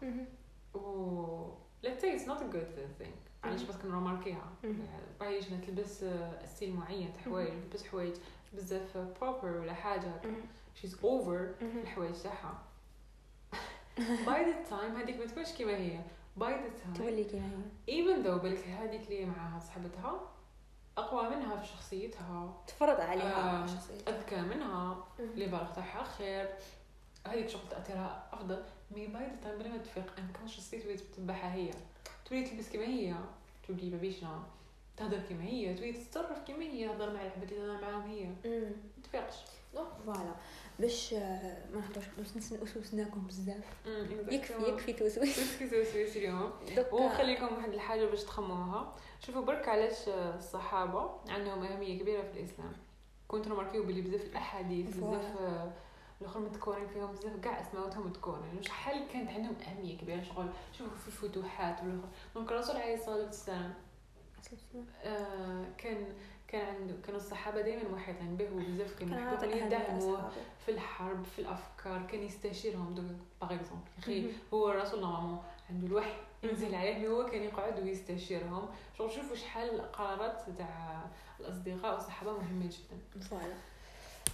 و let's say it's not a good thing علاش مم. parce que نروماركيها مم. باغي شنا تلبس آه، style معين تاع حوايج. تلبس حوايج بزاف propre ولا حاجة over مهم. الحوايج تاعها by the time هذيك ما تكونش كيما هي by the time تولي كيما هي even though بالك هذيك اللي معاها صاحبتها أقوى منها في شخصيتها. تفرض عليها آه، شخصيتها. أذكى منها. مهم. اللي بالغ تاعها خير. هذيك شغل تاثيرها أفضل. mais by the time بلا ما تفيق. unconsciously تولي تتبعها هي. تولي تلبس كيما هي. تولي ما بيش تهضر كيما هي. تولي تتصرف كيما هي. تهضر مع العباد اللي تهضر معاهم هي. ما تفيقش. donc voilà. باش آه، ما نهضرش باش نسوسناكم بزاف. يكفي يكفي توسويس. يكفي توسويس اليوم. وخليكم واحد الحاجة باش تخموها. شوفوا برك علاش الصحابة عندهم أهمية كبيرة في الإسلام. كنت نماركيو بلي بزاف الأحاديث بزاف آه، الأخر مذكورين فيهم بزاف كاع اسماءاتهم مذكورين شحال كانت عندهم أهمية كبيرة؟ شغل شوفوا في الفتوحات والأخر. donc الرسول عليه الصلاة والسلام آه، كان كان عنده كانوا الصحابة دائما محيطين به وبزاف كانوا يدعموه أصحابه. في الحرب في الأفكار كان يستشيرهم. دوك par exemple أخي. هو الرسول normalement عنده الوحي. ينزل عليه هو كان يقعد ويستشيرهم. شغل شوفوا شحال القرارات تاع الأصدقاء والصحابة مهمة جدا. فوالا.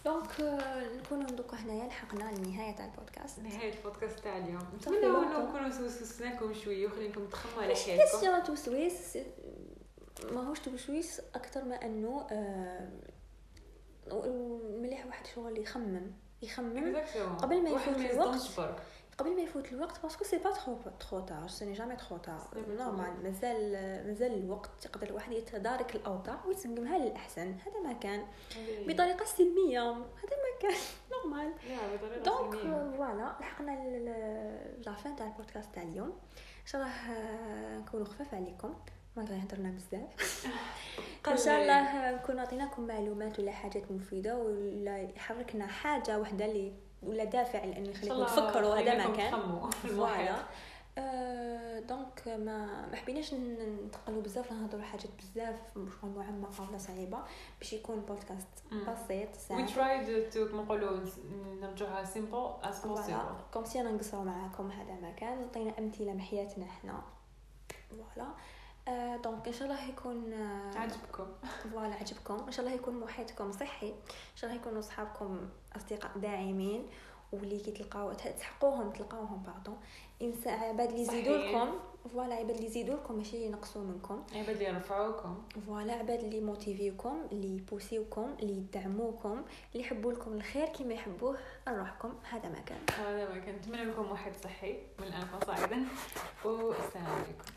دونك آه، نكونوا دوكا هنايا لحقنا لنهايه تاع البودكاست. نهاية البودكاست تاع اليوم. نتمنى نكونوا سوسناكم شوية وخليكم تخموا على حياتكم. question توسويس ماهوش توسويس أكثر ما أنه آه، مليح واحد شغل يخمم. يخمم. قبل ما يفوت الوقت. قبل ما يفوت الوقت parce que c'est pas trop trop tard c'est jamais trop tard normal مازال مازال الوقت يقدر الواحد يتدارك الاوضاع ويسقمها للأحسن. هذا ما كان. بطريقة سلمية. هذا ما كان. normal donc. voilà لحقنا la fin تاع البودكاست تاع اليوم إن شاء الله آه، نكونوا خفاف عليكم. ما هضرنا بزاف. إن شاء الله نكون عطيناكم معلومات ولا حاجات مفيدة ولا يحركنا حاجة واحدة اللي ولا دافع لأنه يخليكم تفكروا هذا ما كان voilà. آه، donc ما ما حبيناش نتقلوا بزاف نهضروا حاجات بزاف شغل معمقه ولا صعيبة باش يكون بودكاست. بسيط سهل tried to كما نقولوا نرجعها as voilà. possible comme si أنا نقصروا معاكم هذا ما كان عطينا أمثلة من حياتنا إحنا. voilà. donc إن شاء الله يكون آه عجبكم. voilà عجبكم. إن شاء الله يكون محيطكم صحي. إن شاء الله يكونوا صحابكم أصدقاء داعمين. واللي كي تلقاو تحقوهم تلقاوهم pardon انسان عباد اللي يزيدوا. لكم voilà عباد اللي يزيدوا لكم ماشي ينقصوا منكم. عباد اللي يرفعوكم. voilà عباد اللي motivi وكم اللي ي poussi وكم اللي يدعموكم اللي يحبوا لكم الخير كما يحبوه لروحكم هذا ما كان. هذا ما كان. نتمنى لكم واحد صحي من الان فصاعدا والسلام عليكم.